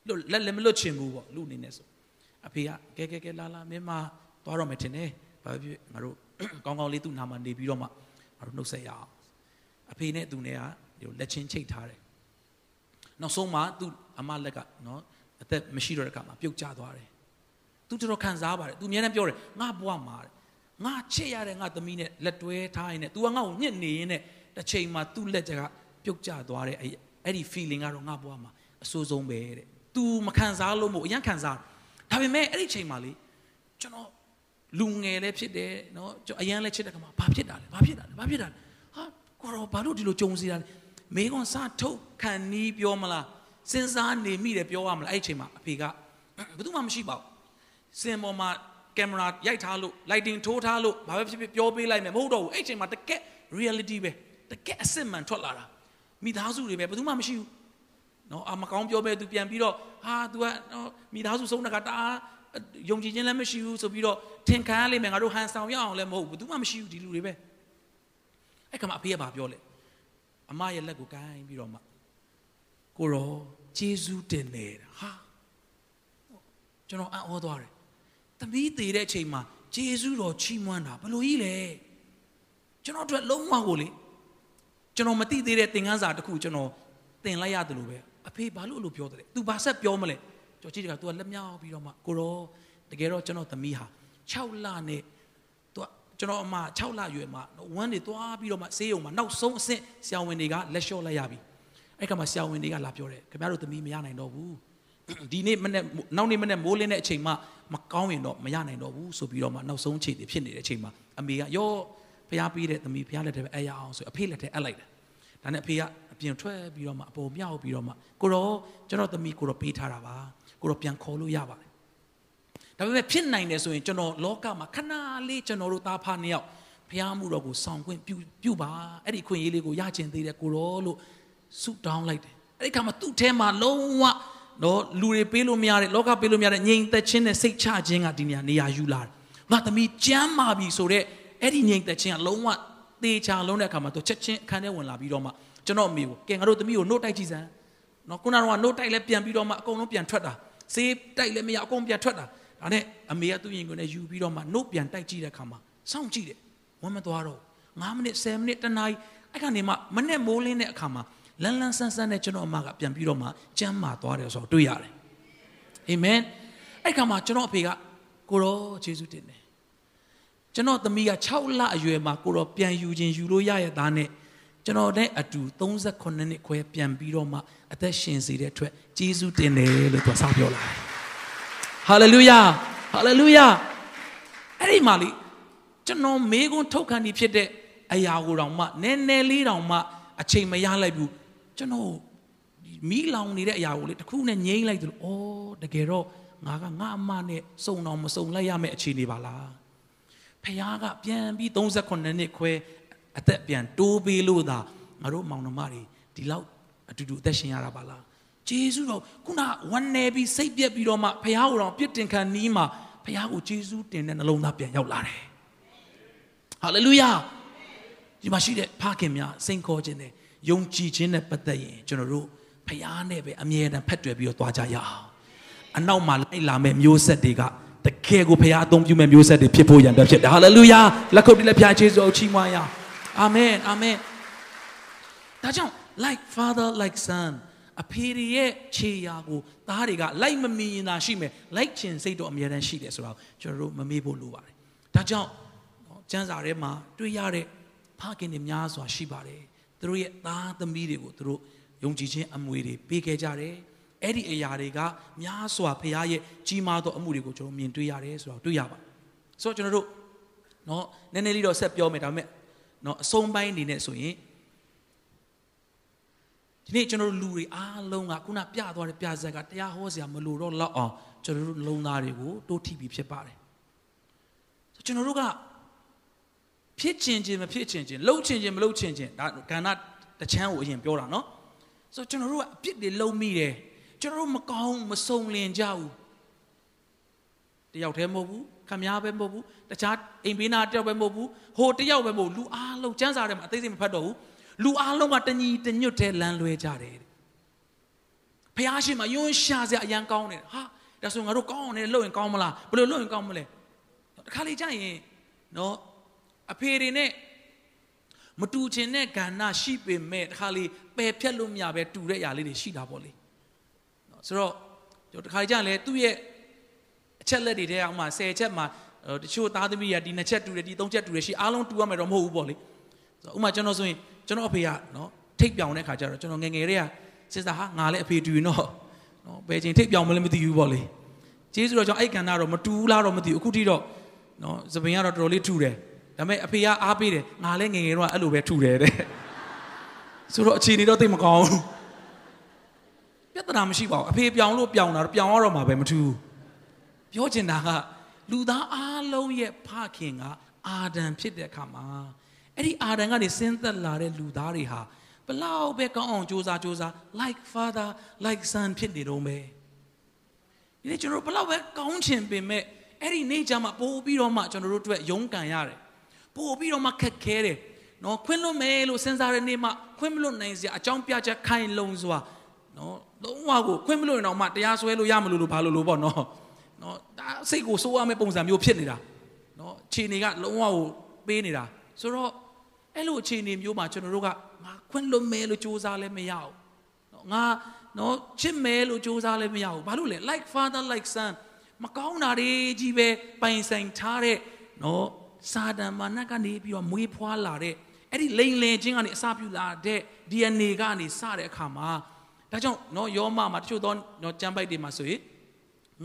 လွတ်လက်လည်းမလွတ်ချင်ဘူးပေါ့လူအနေနဲ့ဆိုအဖေကကဲကဲကဲလာလာမင်းမသွားတော့မယ်ထင်တယ်ဘာဖြစ်ငါတို့ကောင်းကောင်းလေးသူ့နာမှာနေပြီးတော့မှငါတို့နှုတ်ဆက်ရအောင်အဖေနဲ့သူနဲ့ကဒီလက်ချင်းချိတ်ထားတယ်နောက်ဆုံးမှသူ့အမလက်ကနော်အသက်မရှိတော့တဲ့အခါမှာပြုတ်ကျသွားတယ်သူတော်တော်ခံစားပါတယ်သူအများနဲ့ပြောတယ်ငါဘွားမှာတဲ့ငါချစ်ရတဲ့ငါသမီးနဲ့လက်တွဲထားရင်နဲ့ तू ကငါ့ကိုညှစ်နေရင်နဲ့တစ်ချိန်မှာသူ့လက်ချက်ကပြုတ်ကျသွားတဲ့အဲ့ဒီ feeling ကတော့ငါဘွားမှာအဆိုးဆုံးပဲတဲ့ तू မခံစားလို့မို့အရင်ခံစားဒါပေမဲ့အဲ့ဒီချိန်မှာလေကျွန်တော်လူငယ်လည်းဖြစ်တယ်နော်ကျွန်တော်အရင်လည်းချစ်တဲ့ကမှာဘာဖြစ်တာလဲဘာဖြစ်တာလဲဘာဖြစ်တာလဲဟာကိုရောဘာလို့ဒီလိုကြုံစီတာလဲမေကွန်စားထုတ်ခံနီးပြောမလားစဉ်းစားနေမိတယ်ပြောရမလားအဲ့ဒီချိန်မှာအဖေကဘယ်သူမှမရှိပါဘူးစင်ပေါ်မှာကင်မရာရိုက်ထားလို့ lighting ထိုးထားလို့ဘာပဲဖြစ်ဖြစ်ပြောပေးလိုက်မယ်မဟုတ်တော့ဘူးအဲ့ဒီချိန်မှာတကက် reality ပဲတကက်အစစ်မှန်ထွက်လာတာမိသားစုတွေပဲဘယ်သူမှမရှိဘူး နော်အမကောင်းပြောပဲသူပြန်ပြီးတော့ဟာ तू ကနော်မိသားစုဆုံးတကတအားယုံကြည်ခြင်းလည်းမရှိဘူးဆိုပြီးတော့ထင်ခံရလိမ့်မယ်ငါတို့ဟန်ဆောင်ရအောင်လည်းမဟုတ်ဘူးဘယ်သူမှမရှိဘူးဒီလူတွေပဲအဲ့ကမှအဖေကဘာပြောလဲအမရဲ့လက်ကိုကိုင်းပြီးတော့မှကိုရောဂျေဇူးတင်နေတာဟာကျွန်တော်အံ့ဩသွားတယ်သမီးသေးတဲ့အချိန်မှာဂျေဇူးတော်ချီးမွမ်းတာဘယ်လိုကြီးလဲကျွန်တော်တို့လုံးဝကိုလေကျွန်တော်မသိသေးတဲ့သင်ခန်းစာတစ်ခုကျွန်တော်သင်လိုက်ရတယ်လို့ပဲ အဖေဘာလို့အဲ့လိုပြောတယ်လဲ तू ဘာဆက်ပြောမလဲကြော်ကြည့်တက तू ကလက်မြောက်ပြီးတော့မှကိုရောတကယ်တော့ကျွန်တော်သမီးဟာ6လနဲ့ तू ကျွန်တော်အမ6လရွယ်မှာဝမ်းတွေသွားပြီးတော့မှဆေးရုံမှာနောက်ဆုံးအဆင့်ဆရာဝန်တွေကလက်လျှော့လိုက်ရပြီအဲ့ကမှဆရာဝန်တွေကလာပြောတယ်ခင်ဗျားတို့သမီးမရနိုင်တော့ဘူးဒီနေ့မနေ့နောက်နေ့မနေ့မိုးလင်းတဲ့အချိန်မှမကောင်းရင်တော့မရနိုင်တော့ဘူးဆိုပြီးတော့မှနောက်ဆုံးအခြေအနေဖြစ်နေတဲ့အချိန်မှာအမေကရောဖျားပေးတဲ့သမီးဖျားလက်ထဲပဲအဲ့ရအောင်ဆိုအဖေလက်ထဲအပ်လိုက်တယ် ဒါနဲ့အဖေကအပြင်ထွက်ပြီးတော့မှအပေါ်မြောက်ပြီးတော့မှကိုရောကျွန်တော်သမီးကိုရောပေးထားတာပါကိုရောပြန်ခေါ်လို့ရပါတယ်ဒါပေမဲ့ဖြစ်နိုင်တယ်ဆိုရင်ကျွန်တော်လောကမှာခဏလေးကျွန်တော်တို့သားဖားနှစ်ယောက်ဖျားမှုတော်ကိုဆောင်ခွင့်ပြုပြုပါအဲ့ဒီခွင့်ရေးလေးကိုရကျင်သေးတယ်ကိုရောလို့ဆုတောင်းလိုက်တယ်အဲ့ဒီခါမှာသူ့ထဲမှာလုံးဝနော်လူတွေပေးလို့မရတဲ့လောကပေးလို့မရတဲ့ငြိမ်သက်ခြင်းနဲ့စိတ်ချခြင်းကဒီနေရာနေရာယူလာတယ်ငါသမီးကြမ်းမာပြီဆိုတော့အဲ့ဒီငြိမ်သက်ခြင်းကလုံးဝ သေချာလုံးတဲ့အခါမှာသူချက်ချင်းအခန်းထဲဝင်လာပြီးတော့မှကျွန်တော်အမေကိုကဲငါတို့သမီးကိုနှုတ်တိုက်ကြည့်စမ်းနော်ခုနကတော့နှုတ်တိုက်လဲပြန်ပြီးတော့မှအကုန်လုံးပြန်ထွက်တာဆေးတိုက်လဲမရအကုန်ပြန်ထွက်တာဒါနဲ့အမေကသူ့ရင်ကိုလည်းယူပြီးတော့မှနှုတ်ပြန်တိုက်ကြည့်တဲ့အခါမှာစောင့်ကြည့်တယ်ဝမ်းမသွားတော့9မိနစ်10မိနစ်တနားအဲ့ကနေမှမနဲ့မိုးလင်းတဲ့အခါမှာလန်းလန်းဆန်းဆန်းနဲ့ကျွန်တော်အမကပြန်ပြီးတော့မှကြမ်းမာသွားတယ်ဆိုတော့တွေ့ရတယ်အာမင်အဲ့ခါမှာကျွန်တော်အဖေကကိုရောယေရှုတင်တယ် ကျွန်တော်သမီးက6လအရွယ်မှာကိုရောပြန်ယူခြင်းယူလို့ရရသားနဲ့ကျွန်တော်နဲ့အတူ38နှစ်ခွဲပြန်ပြီးတော့မှအသက်ရှင်စေတဲ့အတွက်ယေရှုတင်တယ်လို့သူကစပြောလာတယ်ဟာလေလုယာဟာလေလုယာအဲ့ဒီမှာလေကျွန်တော်မေးခွန်းထုတ်ခံနေဖြစ်တဲ့အရာကိုတောင်မှနည်းနည်းလေးတောင်မှအချိန်မရလိုက်ဘူးကျွန်တော်မီးလောင်နေတဲ့အရာကိုလေတခုနဲ့ငြိမ့်လိုက်တယ်လို့ဩတကယ်တော့ငါကငါအမနဲ့စုံတော်မစုံလိုက်ရမယ့်အခြေအနေပါလား ဖခင်ကပြန်ပြီး38နှစ်ခွဲအသက်ပြန်တိုးပေးလို့သာငါတို့မောင်နှမတွေဒီလောက်အတူတူအသက်ရှင်ရတာပါလားဂျေဇုတော်ခုနဝမ်းနေပြီးစိတ်ပြက်ပြီးတော့မှဖခင်ကိုတော့ပြစ်တင်ခံနီးမှာဖခင်ကိုဂျေဇုတင်တဲ့နှလုံးသားပြန်ရောက်လာတယ်ဟာလေလုယာဒီမှာရှိတဲ့ဖခင်များစိန်ခေါ်ခြင်းနဲ့ယုံကြည်ခြင်းနဲ့ပတ်သက်ရင်ကျွန်တော်တို့ဖခင်နဲ့ပဲအမြဲတမ်းဖက်တွယ်ပြီးတော့သွားကြရအောင်အနောက်မှာလိုက်လာမဲ့မျိုးဆက်တွေက တကယ်ကိုဖခင်အသုံးပြုမဲ့မျိုးဆက်တွေဖြစ်ဖို့ရန်အတွက်ဖြစ်တယ်ဟာလေလုယာလက်ခုပ်တီးလက်ဖျားကျေးဇူးအောင်ချီးမွမ်းရအောင်အာမင်အာမင်ဒါကြောင့် like father like son အဖေရဲ့ခြေရာကိုသားတွေကလိုက်မမီရင်သာရှိမယ်လိုက်ချင်စိတ်တော့အမြဲတမ်းရှိတယ်ဆိုတော့ကျွန်တော်တို့မမေ့ဖို့လိုပါတယ်ဒါကြောင့်ကျမ်းစာထဲမှာတွေ့ရတဲ့ဖခင်တွေများစွာရှိပါတယ်သူတို့ရဲ့သားသမီးတွေကိုသူတို့ယုံကြည်ခြင်းအမွေတွေပေးခဲ့ကြတယ် အဲ့ဒီအရာတွေကများစွာဖခင်ရဲ့ကြီးမားသောအမှုတွေကိုကျွန်တော်မြင်တွေ့ရတယ်ဆိုတော့တွေ့ရပါဆိုတော့ကျွန်တော်တို့เนาะနည်းနည်းလေးတော့ဆက်ပြောမယ်ဒါပေမဲ့เนาะအဆုံးပိုင်းအနေနဲ့ဆိုရင်ဒီနေ့ကျွန်တော်တို့လူတွေအားလုံးကခုနပြသွားတဲ့ပြဇက်ကတရားဟောစရာမလိုတော့လောက်အောင်ကျွန်တော်တို့လုံသားတွေကိုတိုးထိပြီးဖြစ်ပါတယ်ကျွန်တော်တို့ကဖြစ်ချင်ခြင်းမဖြစ်ချင်ခြင်းလှုပ်ချင်ခြင်းမလှုပ်ချင်ခြင်းဒါကဏ္ဍတချမ်းကိုအရင်ပြောတာနော်ဆိုတော့ကျွန်တော်တို့ကအပြစ်တွေလုံမိတယ် ကျွန်တော်တို့မကောင်းမစုံလင်ကြဘူးတယောက်တည်းမဟုတ်ဘူးခမည်းပဲမဟုတ်ဘူးတခြားအိမ်ဘေးနာတယောက်ပဲမဟုတ်ဘူးဟိုတယောက်ပဲမဟုတ်လူအားလုံးစမ်းစာထဲမှာအသေးစိတ်မဖတ်တော့ဘူးလူအားလုံးကတညီတညွတ်တဲ့လမ်းလွဲကြတယ်ဖះရှင်မှာယွန်းရှာစရာအရန်ကောင်းတယ်ဟာဒါဆိုငါတို့ကောင်းအောင်လည်းလုပ်ရင်ကောင်းမလားဘယ်လိုလုပ်ရင်ကောင်းမလဲတခါလေကြာရင်နော်အဖေတွေနဲ့မတူချင်တဲ့ကဏ္ဍရှိပေမဲ့တခါလေပယ်ဖြတ်လို့မရပဲတူတဲ့ຢာလေးတွေရှိတာပေါ့လေနော် ဆိုတော့ကျွန်တော်တခါကြာလဲသူ့ရဲ့အချက်လက်တွေထဲအောင်မှ10ချက်မှာတချို့သားသမီးကဒီ2ချက်တူတယ်ဒီ3ချက်တူတယ်ရှိအားလုံးတူရမယ်တော့မဟုတ်ဘူးပေါ့လေဆိုတော့ဥမာကျွန်တော်ဆိုရင်ကျွန်တော်အဖေကနော်ထိတ်ပြောင်တဲ့ခါကျတော့ကျွန်တော်ငငယ်လေးကစစ်စာဟာငါလည်းအဖေတူရင်တော့နော်ဘယ်ချိန်ထိတ်ပြောင်မလဲမသိဘူးပေါ့လေကျေးဇူးတော့ကျွန်တော်အဲ့ကဏ္ဍတော့မတူဘူးလားတော့မသိဘူးအခုထိတော့နော်သပင်ကတော့တော်တော်လေးထူတယ်ဒါပေမဲ့အဖေကအားပေးတယ်ငါလည်းငငယ်တော့အဲ့လိုပဲထူတယ်တဲ့ဆိုတော့အခြေအနေတော့သိမကောင်းဘူး ပြဿနာမရှိပါဘူးအဖေပြောင်လို့ပြောင်တာတော့ပြောင်ရတော့မှာပဲမထူးပြောချင်တာကလူသားအားလုံးရဲ့ဖခင်ကအာဒံဖြစ်တဲ့အခါမှာအဲ့ဒီအာဒံကနေဆင်းသက်လာတဲ့လူသားတွေဟာဘလောက်ပဲကောင်းအောင်ကြိုးစားကြိုးစား like father like son ဖြစ်နေတော့မယ်ဒီနေ့ကျွန်တော်တို့ဘလောက်ပဲကောင်းချင်ပင်မဲ့အဲ့ဒီနေ့ကျမှပို့ပြီးတော့မှကျွန်တော်တို့အတွက်ရုန်းကန်ရတယ်ပို့ပြီးတော့မှခက်ခဲတယ်နော်ခွင့်လွတ်မယ်လို့စဉ်းစားတဲ့နေ့မှခွင့်မလွတ်နိုင်စရာအကြောင်းပြချက်ခိုင်လုံစွာ နော်လုံးဝကိုခွင့်မလွတ်ရင်တော့မှတရားစွဲလို့ရမလို့လို့ဘာလို့လို့ပေါ့နော်နော်ဒါစိတ်ကိုစိုးရမယ့်ပုံစံမျိုးဖြစ်နေတာနော်ခြေနေကလုံးဝကိုပေးနေတာဆိုတော့အဲ့လိုအခြေအနေမျိုးမှာကျွန်တော်တို့ကငါခွင့်လွတ်မယ်လို့စူးစမ်းလည်းမရဘူးနော်ငါနော်ချစ်မယ်လို့စူးစမ်းလည်းမရဘူးဘာလို့လဲ like father like son မကောင်းတာတွေကြီးပဲပိုင်ဆိုင်ထားတဲ့နော်စာတန်မာနကနေပြီးတော့မွေးဖွားလာတဲ့အဲ့ဒီလိန်လင်ချင်းကနေအစပြုလာတဲ့ DNA ကနေစတဲ့အခါမှာ ဒါကြောင့်နော်ယောမမှာတချို့သောနော်ကျမ်းပိုက်တွေမှာဆိုရင်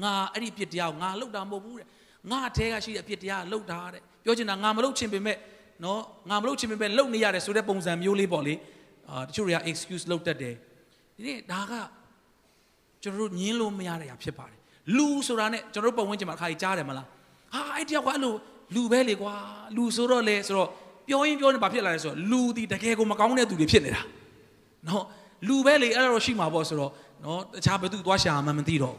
ငါအဲ့ဒီပြစ်တရားကိုငါလှုပ်တာမဟုတ်ဘူးတဲ့ငါအထဲကရှိတဲ့အပြစ်တရားလှုပ်တာတဲ့ပြောချင်တာငါမလှုပ်ချင်ပေမဲ့နော်ငါမလှုပ်ချင်ပေမဲ့လှုပ်နေရတယ်ဆိုတဲ့ပုံစံမျိုးလေးပေါ့လေအာတချို့တွေက excuse လှုပ်တတ်တယ်ဒီနေ့ဒါကကျွန်တော်တို့ညင်းလို့မရတဲ့အရာဖြစ်ပါတယ်လူဆိုတာနဲ့ကျွန်တော်တို့ပတ်ဝန်းကျင်မှာတစ်ခါကြီးကြားတယ်မလားဟာအဲ့တယောက်ကအဲ့လိုလူပဲလေကွာလူဆိုတော့လေဆိုတော့ပြောရင်ပြောနေဘာဖြစ်လာလဲဆိုတော့လူဒီတကယ်ကိုမကောင်းတဲ့သူတွေဖြစ်နေတာနော် လူပဲလေအဲ့တော့ရှိမှာပေါ့ဆိုတော့နော်တခြားဘသူသွားရှာမှမသိတော့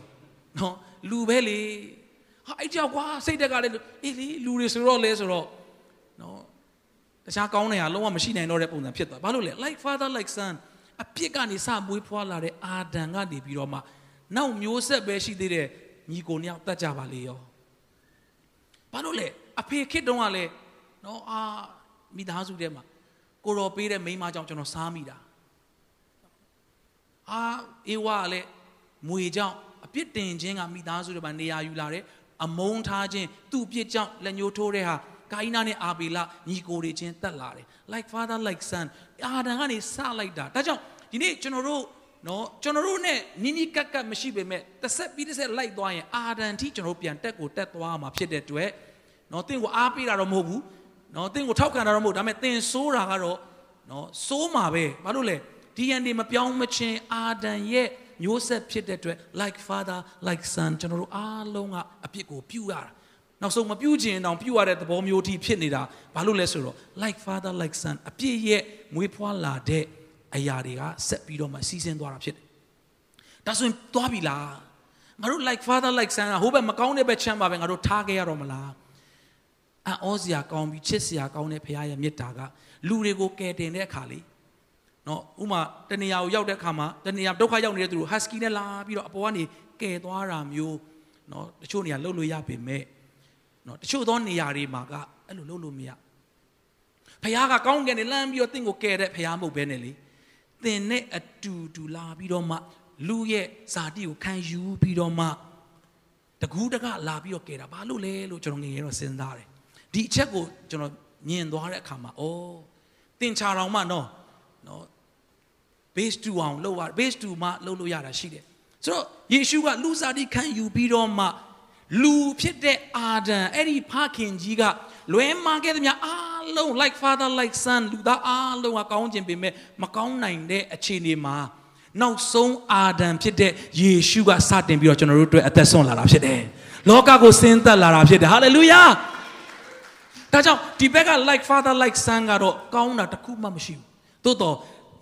နော်လူပဲလေဟာအဲ့တယောက်ကွာစိတ်တက်ကလည်းအေးလေလူတွေဆိုတော့လေဆိုတော့နော်တခြားကောင်းတဲ့ဟာလုံးဝမရှိနိုင်တော့တဲ့ပုံစံဖြစ်သွားဘာလို့လဲ like father like son အပြစ်ကနေစမွေးဖွားလာတဲ့အာဒံကနေပြီးတော့မှနောက်မျိုးဆက်ပဲရှိသေးတဲ့ညီကိုနှစ်ယောက်တတ်ကြပါလေရောဘာလို့လဲအဖေခစ်တုံးကလည်းနော်အာမိသားစုထဲမှာကိုတော်ပေးတဲ့မိန်းမကြောင့်ကျွန်တော်စားမိတာ အာအေဝါကလည်းမွေကြောင့်အပြစ်တင်ခြင်းကမိသားစုတွေမှာနေရာယူလာတယ်အမုန်းထားခြင်းသူ့အပြစ်ကြောင့်လက်ညှိုးထိုးတဲ့ဟာကာယနာနဲ့အာဘေလညီကိုတွေချင်းတက်လာတယ် like father like son အာဒံကနေစလိုက်တာဒါကြောင့်ဒီနေ့ကျွန်တော်တို့နော်ကျွန်တော်တို့ ਨੇ နီးနီးကပ်ကပ်မရှိပေမဲ့တစ်ဆက်ပြီးတစ်ဆက်လိုက်သွားရင်အာဒံထိကျွန်တော်တို့ပြန်တက်ကိုတက်သွားမှာဖြစ်တဲ့အတွက်နော်တင့်ကိုအားပေးတာတော့မဟုတ်ဘူးနော်တင့်ကိုထောက်ခံတာတော့မဟုတ်ဒါပေမဲ့တင်ဆိုးတာကတော့နော်ဆိုးမှာပဲဘာလို့လဲ DNA မပြောင်းမချင်းအာဒံရဲ့မျိုးဆက်ဖြစ်တဲ့အတွက် like father like son ကျွန်တော်တို့အားလုံးကအပြစ်ကိုပြုရတာနောက်ဆုံးမပြုခြင်းတောင်ပြုရတဲ့သဘောမျိုးထိဖြစ်နေတာဘာလို့လဲဆိုတော့ like father like son အပြစ်ရဲ့မွေးဖွားလာတဲ့အရာတွေကဆက်ပြီးတော့မှစီးဆင်းသွားတာဖြစ်တယ်။ဒါဆိုရင်သွားပြီလား။ငါတို့ like father like son ကဟိုဘက်မကောင်းတဲ့ဘက်ချမ်းပါပဲငါတို့ထားခဲ့ရတော့မလား။အံ့ဩစရာကောင်းပြီးချစ်စရာကောင်းတဲ့ဖခင်ရဲ့မေတ္တာကလူတွေကိုကယ်တင်တဲ့အခါလေး နော်ဥမာတနေရာကိုရောက်တဲ့အခါမှာတနေရာဒုက္ခရောက်နေတဲ့သူတို့ husky နဲ့လာပြီးတော့အပေါ်ကနေကယ်သွားတာမျိုးနော်တချို့နေရာလှုပ်လို့ရပေမဲ့နော်တချို့သောနေရာတွေမှာကအဲ့လိုလှုပ်လို့မရဖခင်ကကောင်းကင်နဲ့လမ်းပြီးတော့တင့်ကိုကယ်တဲ့ဖခင်မဟုတ်ဘဲနဲ့လေသင်နဲ့အတူတူလာပြီးတော့မှလူရဲ့ဇာတိကိုခံယူပြီးတော့မှတကူးတကလာပြီးတော့ကဲတာဘာလို့လဲလို့ကျွန်တော်ငယ်ငယ်တော့စဉ်းစားတယ်ဒီအချက်ကိုကျွန်တော်မြင်သွားတဲ့အခါမှာဩတင်ချာတော်မှနော်နော် base 2အောင်လောက်ရ base 2မှလောက်လို့ရတာရှိတယ်ဆိုတော့ယေရှုကလူစားတိခံယူပြီးတော့မှလူဖြစ်တဲ့အာဒံအဲ့ဒီဖခင်ကြီးကလွဲမှားခဲ့သမျှအားလုံး like father like son လူသားအားလုံးကကောင်းခြင်းပေမဲ့မကောင်းနိုင်တဲ့အခြေအနေမှာနောက်ဆုံးအာဒံဖြစ်တဲ့ယေရှုကစတင်ပြီးတော့ကျွန်တော်တို့အတွက်အသက်ဆုံးလာတာဖြစ်တယ်။လောကကိုဆင်းသက်လာတာဖြစ်တယ်။ဟာလေလုယာ။ဒါကြောင့်ဒီဘက်က like father like son ကတော့ကောင်းတာတစ်ခုမှမရှိဘူး။သို့တော့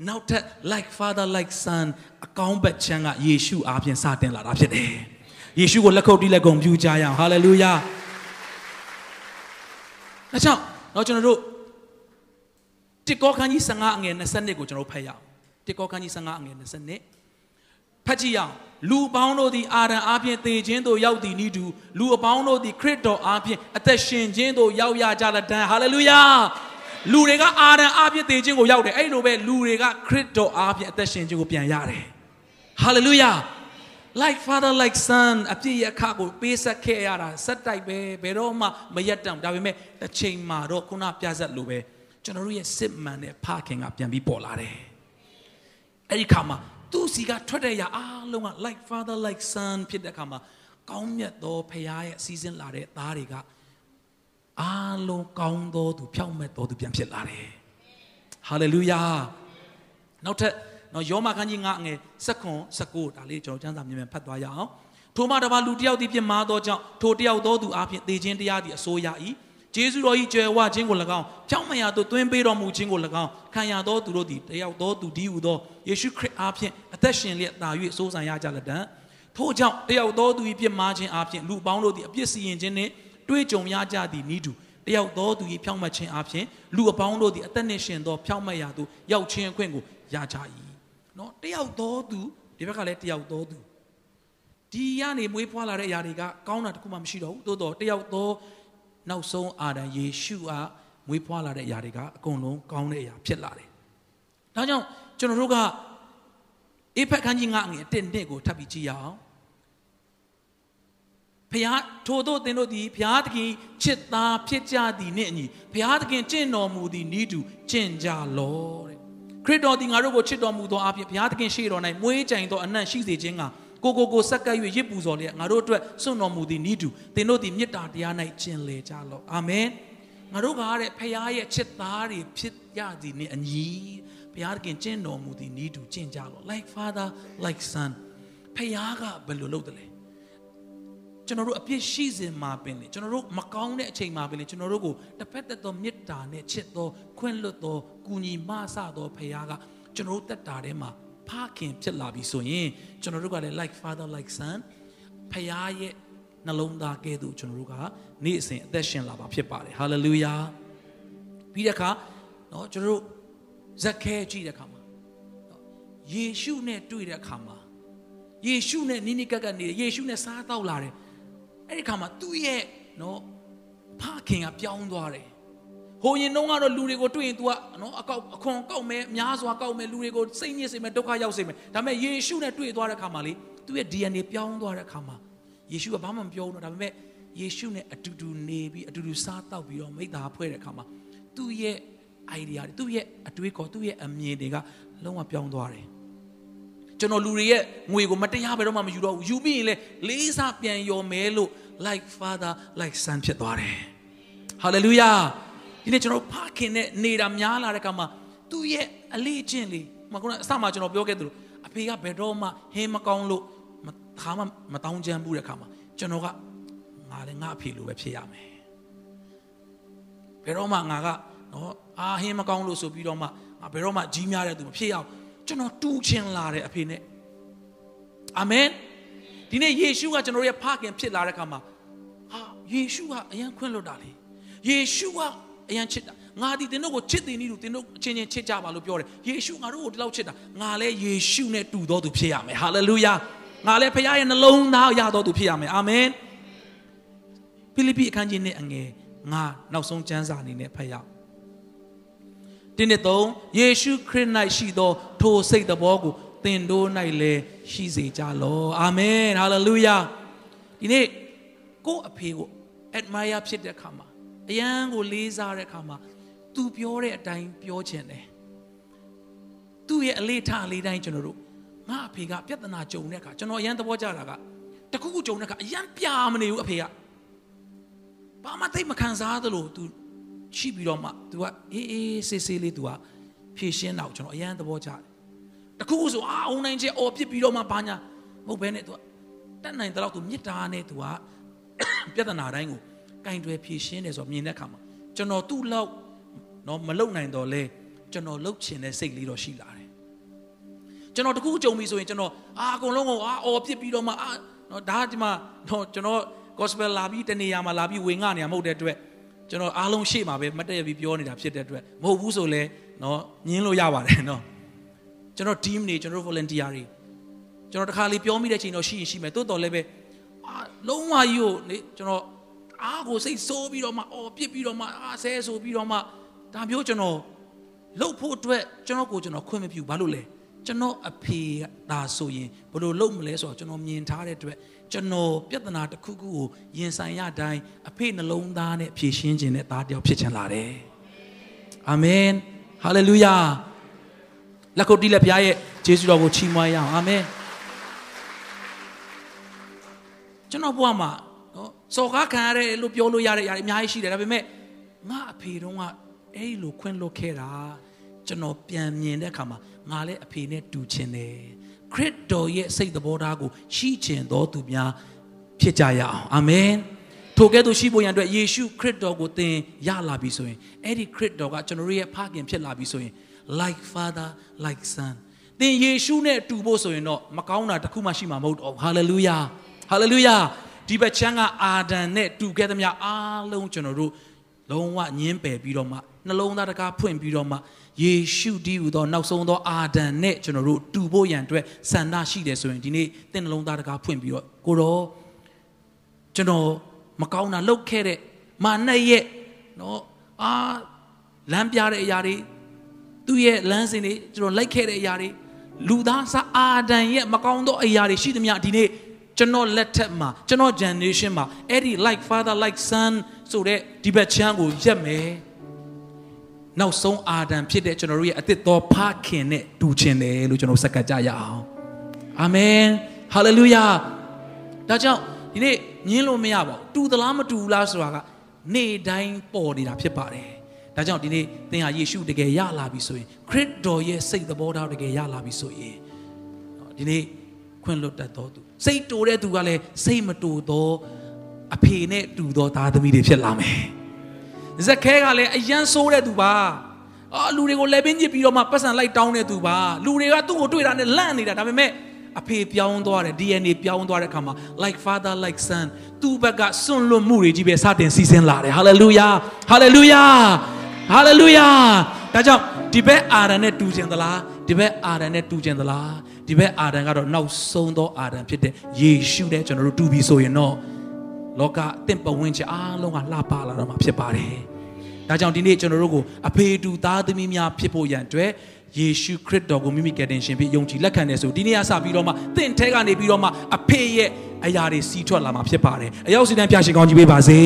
နောက်ထပ် like father like son အကောင်းဘက်ချမ်းကယေရှုအားဖြင့်စတင်လာတာဖြစ်တယ်။ယေရှုကိုလက်ခုပ်တီးလက်ကုံပြုကြရအောင်ဟာလေလုယာ။ဒါကြောင့်တော့ကျွန်တော်တို့တစ်ကောခန်းကြီး15အငယ်20ကိုကျွန်တော်ဖတ်ရအောင်တစ်ကောခန်းကြီး15အငယ်20ဖတ်ကြည့်ရအောင်လူပေါင်းတို့သည်အာရန်အားဖြင့်သေခြင်းသို့ရောက်သည်နိတူလူအပေါင်းတို့သည်ခရစ်တော်အားဖြင့်အသက်ရှင်ခြင်းသို့ရောက်ရကြလတံဟာလေလုယာ လူတွေကအာရန်အားဖြင့်သေခြင်းကိုရောက်တယ်အဲ့လိုပဲလူတွေကခရစ်တော်အားဖြင့်အသက်ရှင်ခြင်းကိုပြန်ရတယ်ဟာလေလုယာ like father like son အပြည့်ရခကိုပေးဆက်ခဲ့ရတာစက်တိုက်ပဲဘယ်တော့မှမရက်တံဒါပေမဲ့တစ်ချိန်မှာတော့ခုနပြဆက်လို့ပဲကျွန်တော်တို့ရဲ့စစ်မှန်တဲ့ဖခင်ကပြန်ပြီးပေါ်လာတယ်အဲ့ဒီခါမှာသူ့စီကထွက်တဲ့ရအားလုံးက like father like son ဖြစ်တဲ့ခါမှာကောင်းမြတ်သောဖခင်ရဲ့အစည်းအဝေးလာတဲ့သားတွေက အားလုံးကောင်းသောသူဖြောင့်မတ်သောသူပြန်ဖြစ်လာတယ် hallelujah နောက်ထပ်နော်ယောမခန်းကြီး9ငယ်16 19ဒါလေးကျွန်တော်ကျမ်းစာမြင်မြန်ဖတ်သွားရအောင်ထိုမှတပါလူတယောက်သည်ပြစ်မှားသောကြောင့်ထိုတယောက်သောသူအပြင်သေခြင်းတရားသည်အစိုးရ၏ဂျေဇုတော်ကြီးကြွယ်ဝခြင်းကို၎င်းဖြောင်းမရသို့သွင်းပေးတော်မူခြင်းကို၎င်းခံရသောသူတို့သည်တယောက်သောသူဒီဟုသောယေရှုခရစ်အားဖြင့်အသက်ရှင်လျက်သာ၍စိုးစံရကြလက်တံထို့ကြောင့်တယောက်သောသူ၏ပြစ်မှားခြင်းအားဖြင့်လူပေါင်းတို့သည်အပြစ်စီရင်ခြင်းနှင့် တွေ့ကြုံရကြသည်နိတူတယောက်သောသူ၏ဖြောင်းမတ်ခြင်းအားဖြင့်လူအပေါင်းတို့သည်အသက်နှင့်ရှင်သောဖြောင်းမတ်ရာသို့ရောက်ခြင်းအခွင့်ကိုရကြ၏နော်တယောက်သောသူဒီဘက်ကလည်းတယောက်သောသူဒီကနေမွေးဖွားလာတဲ့အရာတွေကကောင်းတာတခုမှမရှိတော့ဘူးသို့တော့တယောက်သောနောက်ဆုံးအာဒံယေရှုအားမွေးဖွားလာတဲ့အရာတွေကအကုန်လုံးကောင်းတဲ့အရာဖြစ်လာတယ်။ဒါကြောင့်ကျွန်တော်တို့ကအေဖက်ခန်းကြီးငါငယ်အတစ်နှစ်ကိုထပ်ပြီးကြည့်ရအောင်။ ဖျားထိုတို့သင်တို့သည်ဖျားသခင်ချစ်သားဖြစ်ကြသည်နှင့်အညီဖျားသခင်ကျင့်တော်မူသည်ဤသူကျင့်ကြလောတဲ့။ခရစ်တော်သည်ငါတို့ကိုချစ်တော်မူသောအဖြစ်ဘုရားသခင်ရှေ့တော်၌မွေးကြိမ်သောအနံ့ရှိစေခြင်းကကိုကိုကိုဆက်ကပ်၍ရစ်ပူဇော်လျက်ငါတို့အတွက်စွန့်တော်မူသည်ဤသူသင်တို့သည်မေတ္တာတရား၌ကျင့်လေကြလော့အာမင်ငါတို့ကတဲ့ဖခင်ရဲ့ချစ်သားတွေဖြစ်ရသည်နှင့်အညီဘုရားသခင်ကျင့်တော်မူသည်ဤသူကျင့်ကြလော့ like father like son ဖခင်ကဘယ်လိုလုပ်တယ်လဲ ကျွန်တော်တို့အပြစ်ရှိစင်မှာပင်လေကျွန်တော်တို့မကောင်းတဲ့အချိန်မှာပင်လေကျွန်တော်တို့ကိုတစ်ဖက်သက်သောမေတ္တာနဲ့ချစ်သောခွင့်လွတ်သောကူညီမဆသောဖခင်ကကျွန်တော်တို့တက်တာထဲမှာဖခင်ဖြစ်လာပြီဆိုရင်ကျွန်တော်တို့ကလည်း like father like son ဖခင်ရဲ့နှလုံးသားကဲ့သို့ကျွန်တော်တို့ကနေ့အစဉ်အသက်ရှင်လာပါဖြစ်ပါတယ် hallelujah ပြီးတဲ့အခါเนาะကျွန်တော်တို့ဇက်ခဲကြည့်တဲ့အခါမှာယေရှုနဲ့တွေ့တဲ့အခါမှာယေရှုနဲ့နိနိကက်ကပ်နေတယ်ယေရှုနဲ့စားတော့လာတယ် အဲ့ဒီခါမှာသူ့ရဲ့နော်ဖခင်ကပြောင်းသွားတယ်ဟိုရင်တုန်းကတော့လူတွေကိုတွေ့ရင် तू ကနော်အကောက်အခွန်ကောက်မယ်အများစွာကောက်မယ်လူတွေကိုစိတ်ညစ်စေမယ်ဒုက္ခရောက်စေမယ်ဒါပေမဲ့ယေရှုနဲ့တွေ့သွားတဲ့ခါမှာလေသူ့ရဲ့ DNA ပြောင်းသွားတဲ့ခါမှာယေရှုကဘာမှမပြောဘူးတော့ဒါပေမဲ့ယေရှုနဲ့အတူတူနေပြီးအတူတူစားတောက်ပြီးတော့မိသားဖွဲ့တဲ့ခါမှာသူ့ရဲ့ idea တွေသူ့ရဲ့အတွေးခေါ်သူ့ရဲ့အမြင်တွေကလုံးဝပြောင်းသွားတယ် ကျွန်တော်လူတွေရဲ့ငွေကိုမတရားဘယ်တော့မှမယူတော့ဘူးယူပြီးရင်လေလေးစားပြန်ယော်မဲလို့ like father like son ဖြစ်သွားတယ် hallelujah ဒီနေ့ကျွန်တော်ဖခင်နဲ့နေတာများလာတဲ့အခါမှာသူ့ရဲ့အလေးချင်းလေးမကုန်းအစမှကျွန်တော်ပြောခဲ့သလိုအဖေကဘယ်တော့မှဟင်းမကောင်းလို့ခါမှမတောင်းချမ်းဘူးတဲ့အခါမှာကျွန်တော်ကငါလည်းငါအဖေလိုပဲဖြစ်ရမယ်ဘယ်တော့မှငါကနော်အာဟင်းမကောင်းလို့ဆိုပြီးတော့မှငါဘယ်တော့မှကြီးများတဲ့သူမဖြစ်ရအောင် ကျွန်တော်တူးချင်လာတဲ့အဖေနဲ့အာမင်ဒီနေ့ယေရှုကကျွန်တော်ရဲ့ဖခင်ဖြစ်လာတဲ့အခါမှာဟာယေရှုကအယံခွင့်လွတ်တာလေယေရှုကအယံချစ်တာငါဒီသင်တို့ကိုချစ်တယ်နည်းလို့သင်တို့အချင်းချင်းချစ်ကြပါလို့ပြောတယ်ယေရှုငါတို့ကိုဒီလောက်ချစ်တာငါလည်းယေရှုနဲ့တူတော်သူဖြစ်ရမယ်ဟာလေလုယာငါလည်းဖခင်ရဲ့နှလုံးသားရတော်သူဖြစ်ရမယ်အာမင်ဖိလိပ္ပိအခန်းကြီးနဲ့အငယ်ငါနောက်ဆုံးကျမ်းစာအနေနဲ့ဖတ်ရအောင်တင်းနဲ့သုံးယေရှုခရစ်၌ရှိသော ထိုစိတ်တော်ကိုသင်တို့၌လည်းရှိစေကြလောအာမင်ဟာလေလုယာဒီနေ့ကိုယ့်အဖေကို admire ဖြစ်တဲ့အခါမှာအယံကိုလေးစားတဲ့အခါမှာ तू ပြောတဲ့အတိုင်းပြောချင်တယ်သူ့ရဲ့အလေးထားအလေးတိုင်းကျွန်တော်တို့ငါအဖေကပြဿနာကြုံတဲ့အခါကျွန်တော်အယံသဘောကျတာကတခုခုကြုံတဲ့အခါအယံပြမနေဘူးအဖေကဘာမှသိမခံစားသလို तू ရှိပြီးတော့မှ तू ကအေးအေးဆေးဆေးလေး तू ကဖြည့်ရှင်းတော့ကျွန်တော်အယံသဘောကျတယ် တခုခုဆိုအာအုံနိုင်ချင်းအော်ပြစ်ပြီးတော့မှဘာညာမဟုတ်ဘဲနဲ့ तू တတ်နိုင်တဲ့လောက် तू မြစ်တာနဲ့ तू ကပြဿနာတိုင်းကိုကင်တွယ်ဖြည့်ရှင်းတယ်ဆိုတော့မြင်တဲ့အခါမှာကျွန်တော်သူ့လောက်တော့မလုံနိုင်တော့လဲကျွန်တော်လှုပ်ချင်တဲ့စိတ်လေးတော့ရှိလာတယ်ကျွန်တော်တခုကြုံပြီဆိုရင်ကျွန်တော်အာအကုန်လုံးကိုအာအော်ပြစ်ပြီးတော့မှအာနော်ဒါဒီမှာတော့ကျွန်တော် gospel လာပြီးတနေရာမှာလာပြီးဝင်ငါနေရမဟုတ်တဲ့အတွက်ကျွန်တော်အားလုံးရှေ့မှာပဲမတက်ရပြီးပြောနေတာဖြစ်တဲ့အတွက်မဟုတ်ဘူးဆိုလဲနော်ညင်းလို့ရပါတယ်နော် ကျွန်တော် team တွေကျွန်တော် volunteer တွေကျွန်တော်တခါလေးပြောမိတဲ့ချိန်တော့ရှိရင်ရှိမယ်တိုးတော်လည်းပဲအာလုံးဝကြီးကိုနေကျွန်တော်အားကိုစိတ်ဆိုးပြီးတော့မှအော်ပြစ်ပြီးတော့မှအာဆဲဆိုပြီးတော့မှဒါမျိုးကျွန်တော်လှုပ်ဖို့အတွက်ကျွန်တော်ကိုကျွန်တော်ခွင့်မပြုဘာလို့လဲကျွန်တော်အဖေဒါဆိုရင်ဘယ်လိုလုပ်မလဲဆိုတော့ကျွန်တော်မြင်ထားတဲ့အတွက်ကျွန်တော်ပြဿနာတစ်ခုခုကိုရင်ဆိုင်ရတိုင်းအဖေနှလုံးသားနဲ့ဖြည့်ရှင်းခြင်းနဲ့သားတယောက်ဖြစ်ချင်လာတယ်အာမင်ဟာလေလုယာ လက်ကိုတီးလက်ဘုရားရဲ့ယေရှုတော်ကိုချီးမွမ်းရအောင်အာမင်ကျွန်တော်ဘုရားမှာနော်စော်ကားခံရတဲ့လို့ပြောလို့ရတဲ့အရာတွေအများကြီးရှိတယ်ဒါပေမဲ့ငါအဖေတုန်းကအဲ့လိုခွင့်လွတ်ခဲ့တာကျွန်တော်ပြန်မြင်တဲ့အခါမှာငါလည်းအဖေနဲ့တူချင်တယ်ခရစ်တော်ရဲ့စိတ်သဘောထားကိုရှိချင်တော်သူများဖြစ်ကြရအောင်အာမင်ထိုကဲ့သို့ရှိဖို့ရန်အတွက်ယေရှုခရစ်တော်ကိုသင်ရလာပြီဆိုရင်အဲ့ဒီခရစ်တော်ကကျွန်တော်တို့ရဲ့ဖခင်ဖြစ်လာပြီဆိုရင် like father like son သင်ယေရှုနဲ့တူဖို့ဆိုရင်တော့မကောင်းတာတစ်ခုမှရှိမှာမဟုတ်တော့ hallelujah hallelujah ဒီဘက်ချမ်းကအာဒံနဲ့တူခဲ့သမျှအားလုံးကျွန်တော်တို့လုံးဝညင်းပယ်ပြီးတော့မှနှလုံးသားတကားဖွင့်ပြီးတော့မှယေရှုဒီဟူသောနောက်ဆုံးသောအာဒံနဲ့ကျွန်တော်တို့တူဖို့ရန်အတွက်ဆန္ဒရှိတယ်ဆိုရင်ဒီနေ့သင်နှလုံးသားတကားဖွင့်ပြီးတော့ကိုတော့ကျွန်တော်မကောင်းတာလုပ်ခဲ့တဲ့မာနရဲ့နော်အာလမ်းပြတဲ့အရာတွေ သူ့ရဲ့လမ်းစဉ်တွေကျွန်တော်လိုက်ခဲ့တဲ့အရာတွေလူသားစားအာဒံရဲ့မကောင်းသောအရာတွေရှိသမျှဒီနေ့ကျွန်တော်လက်ထက်မှာကျွန်တော် generation မှာအဲ့ဒီ like father like son ဆိုတဲ့ဒီဘက်ချမ်းကိုရက်မယ်နောက်ဆုံးအာဒံဖြစ်တဲ့ကျွန်တော်တို့ရဲ့အသစ်သောဖခင်နဲ့တူချင်တယ်လို့ကျွန်တော်စက္ကကြရအောင်အာမင်ဟာလေလုယာဒါကြောင့်ဒီနေ့ညင်းလို့မရပါဘူးတူသလားမတူဘူးလားဆိုတာကနေ့တိုင်းပေါ်နေတာဖြစ်ပါတယ် ဒါကြောင့်ဒီနေ့သင်ဟာယေရှုတကယ်ရလာပြီဆိုရင်ခရစ်တော်ရဲ့စိတ်သဘောထားတကယ်ရလာပြီဆိုရင်ဒီနေ့ခွင့်လွတ်တတ်တော်သူစိတ်တူတဲ့သူကလည်းစိတ်မတူတော့အဖေနဲ့တူသောသားသမီးတွေဖြစ်လာမယ်ဇက်ခဲကလည်းအယမ်းဆိုးတဲ့သူပါအာလူတွေကိုလက်ပင်းညစ်ပြီးတော့မှပတ်စံလိုက်တောင်းတဲ့သူပါလူတွေကသူ့ကိုတွေ့တာနဲ့လန့်နေတာဒါပေမဲ့အဖေပြောင်းသွားတယ် DNA ပြောင်းသွားတဲ့အခါမှာ like father like son သူ့ဘက်ကစွန့်လွတ်မှုတွေကြီးပဲစတင်စီးဆင်းလာတယ် hallelujah hallelujah hallelujah ဒါကြောင့်ဒီဘက်အာရန်နဲ့တူကျင်သလားဒီဘက်အာရန်နဲ့တူကျင်သလားဒီဘက်အာရန်ကတော့နောက်ဆုံးသောအာရန်ဖြစ်တဲ့ယေရှုနဲ့ကျွန်တော်တို့တူပြီဆိုရင်တော့လောကအသင့်ပဝန်းကျင်အားလုံးကလှပလာတော့မှာဖြစ်ပါတယ်ဒါကြောင့်ဒီနေ့ကျွန်တော်တို့ကိုအဖေတူသားသမီးများဖြစ်ဖို့ရန်အတွက်ယေရှုခရစ်တော်ကိုမိမိကယ်တင်ရှင်ဖြစ်ယုံကြည်လက်ခံတယ်ဆိုဒီနေ့ကစပြီးတော့မှသင်ထဲကနေပြီးတော့မှအဖေရဲ့အရာတွေစီးထွက်လာမှာဖြစ်ပါတယ်အရောက်စီတန်းဖျားရှင်ကောင်းကြီးပေးပါစေ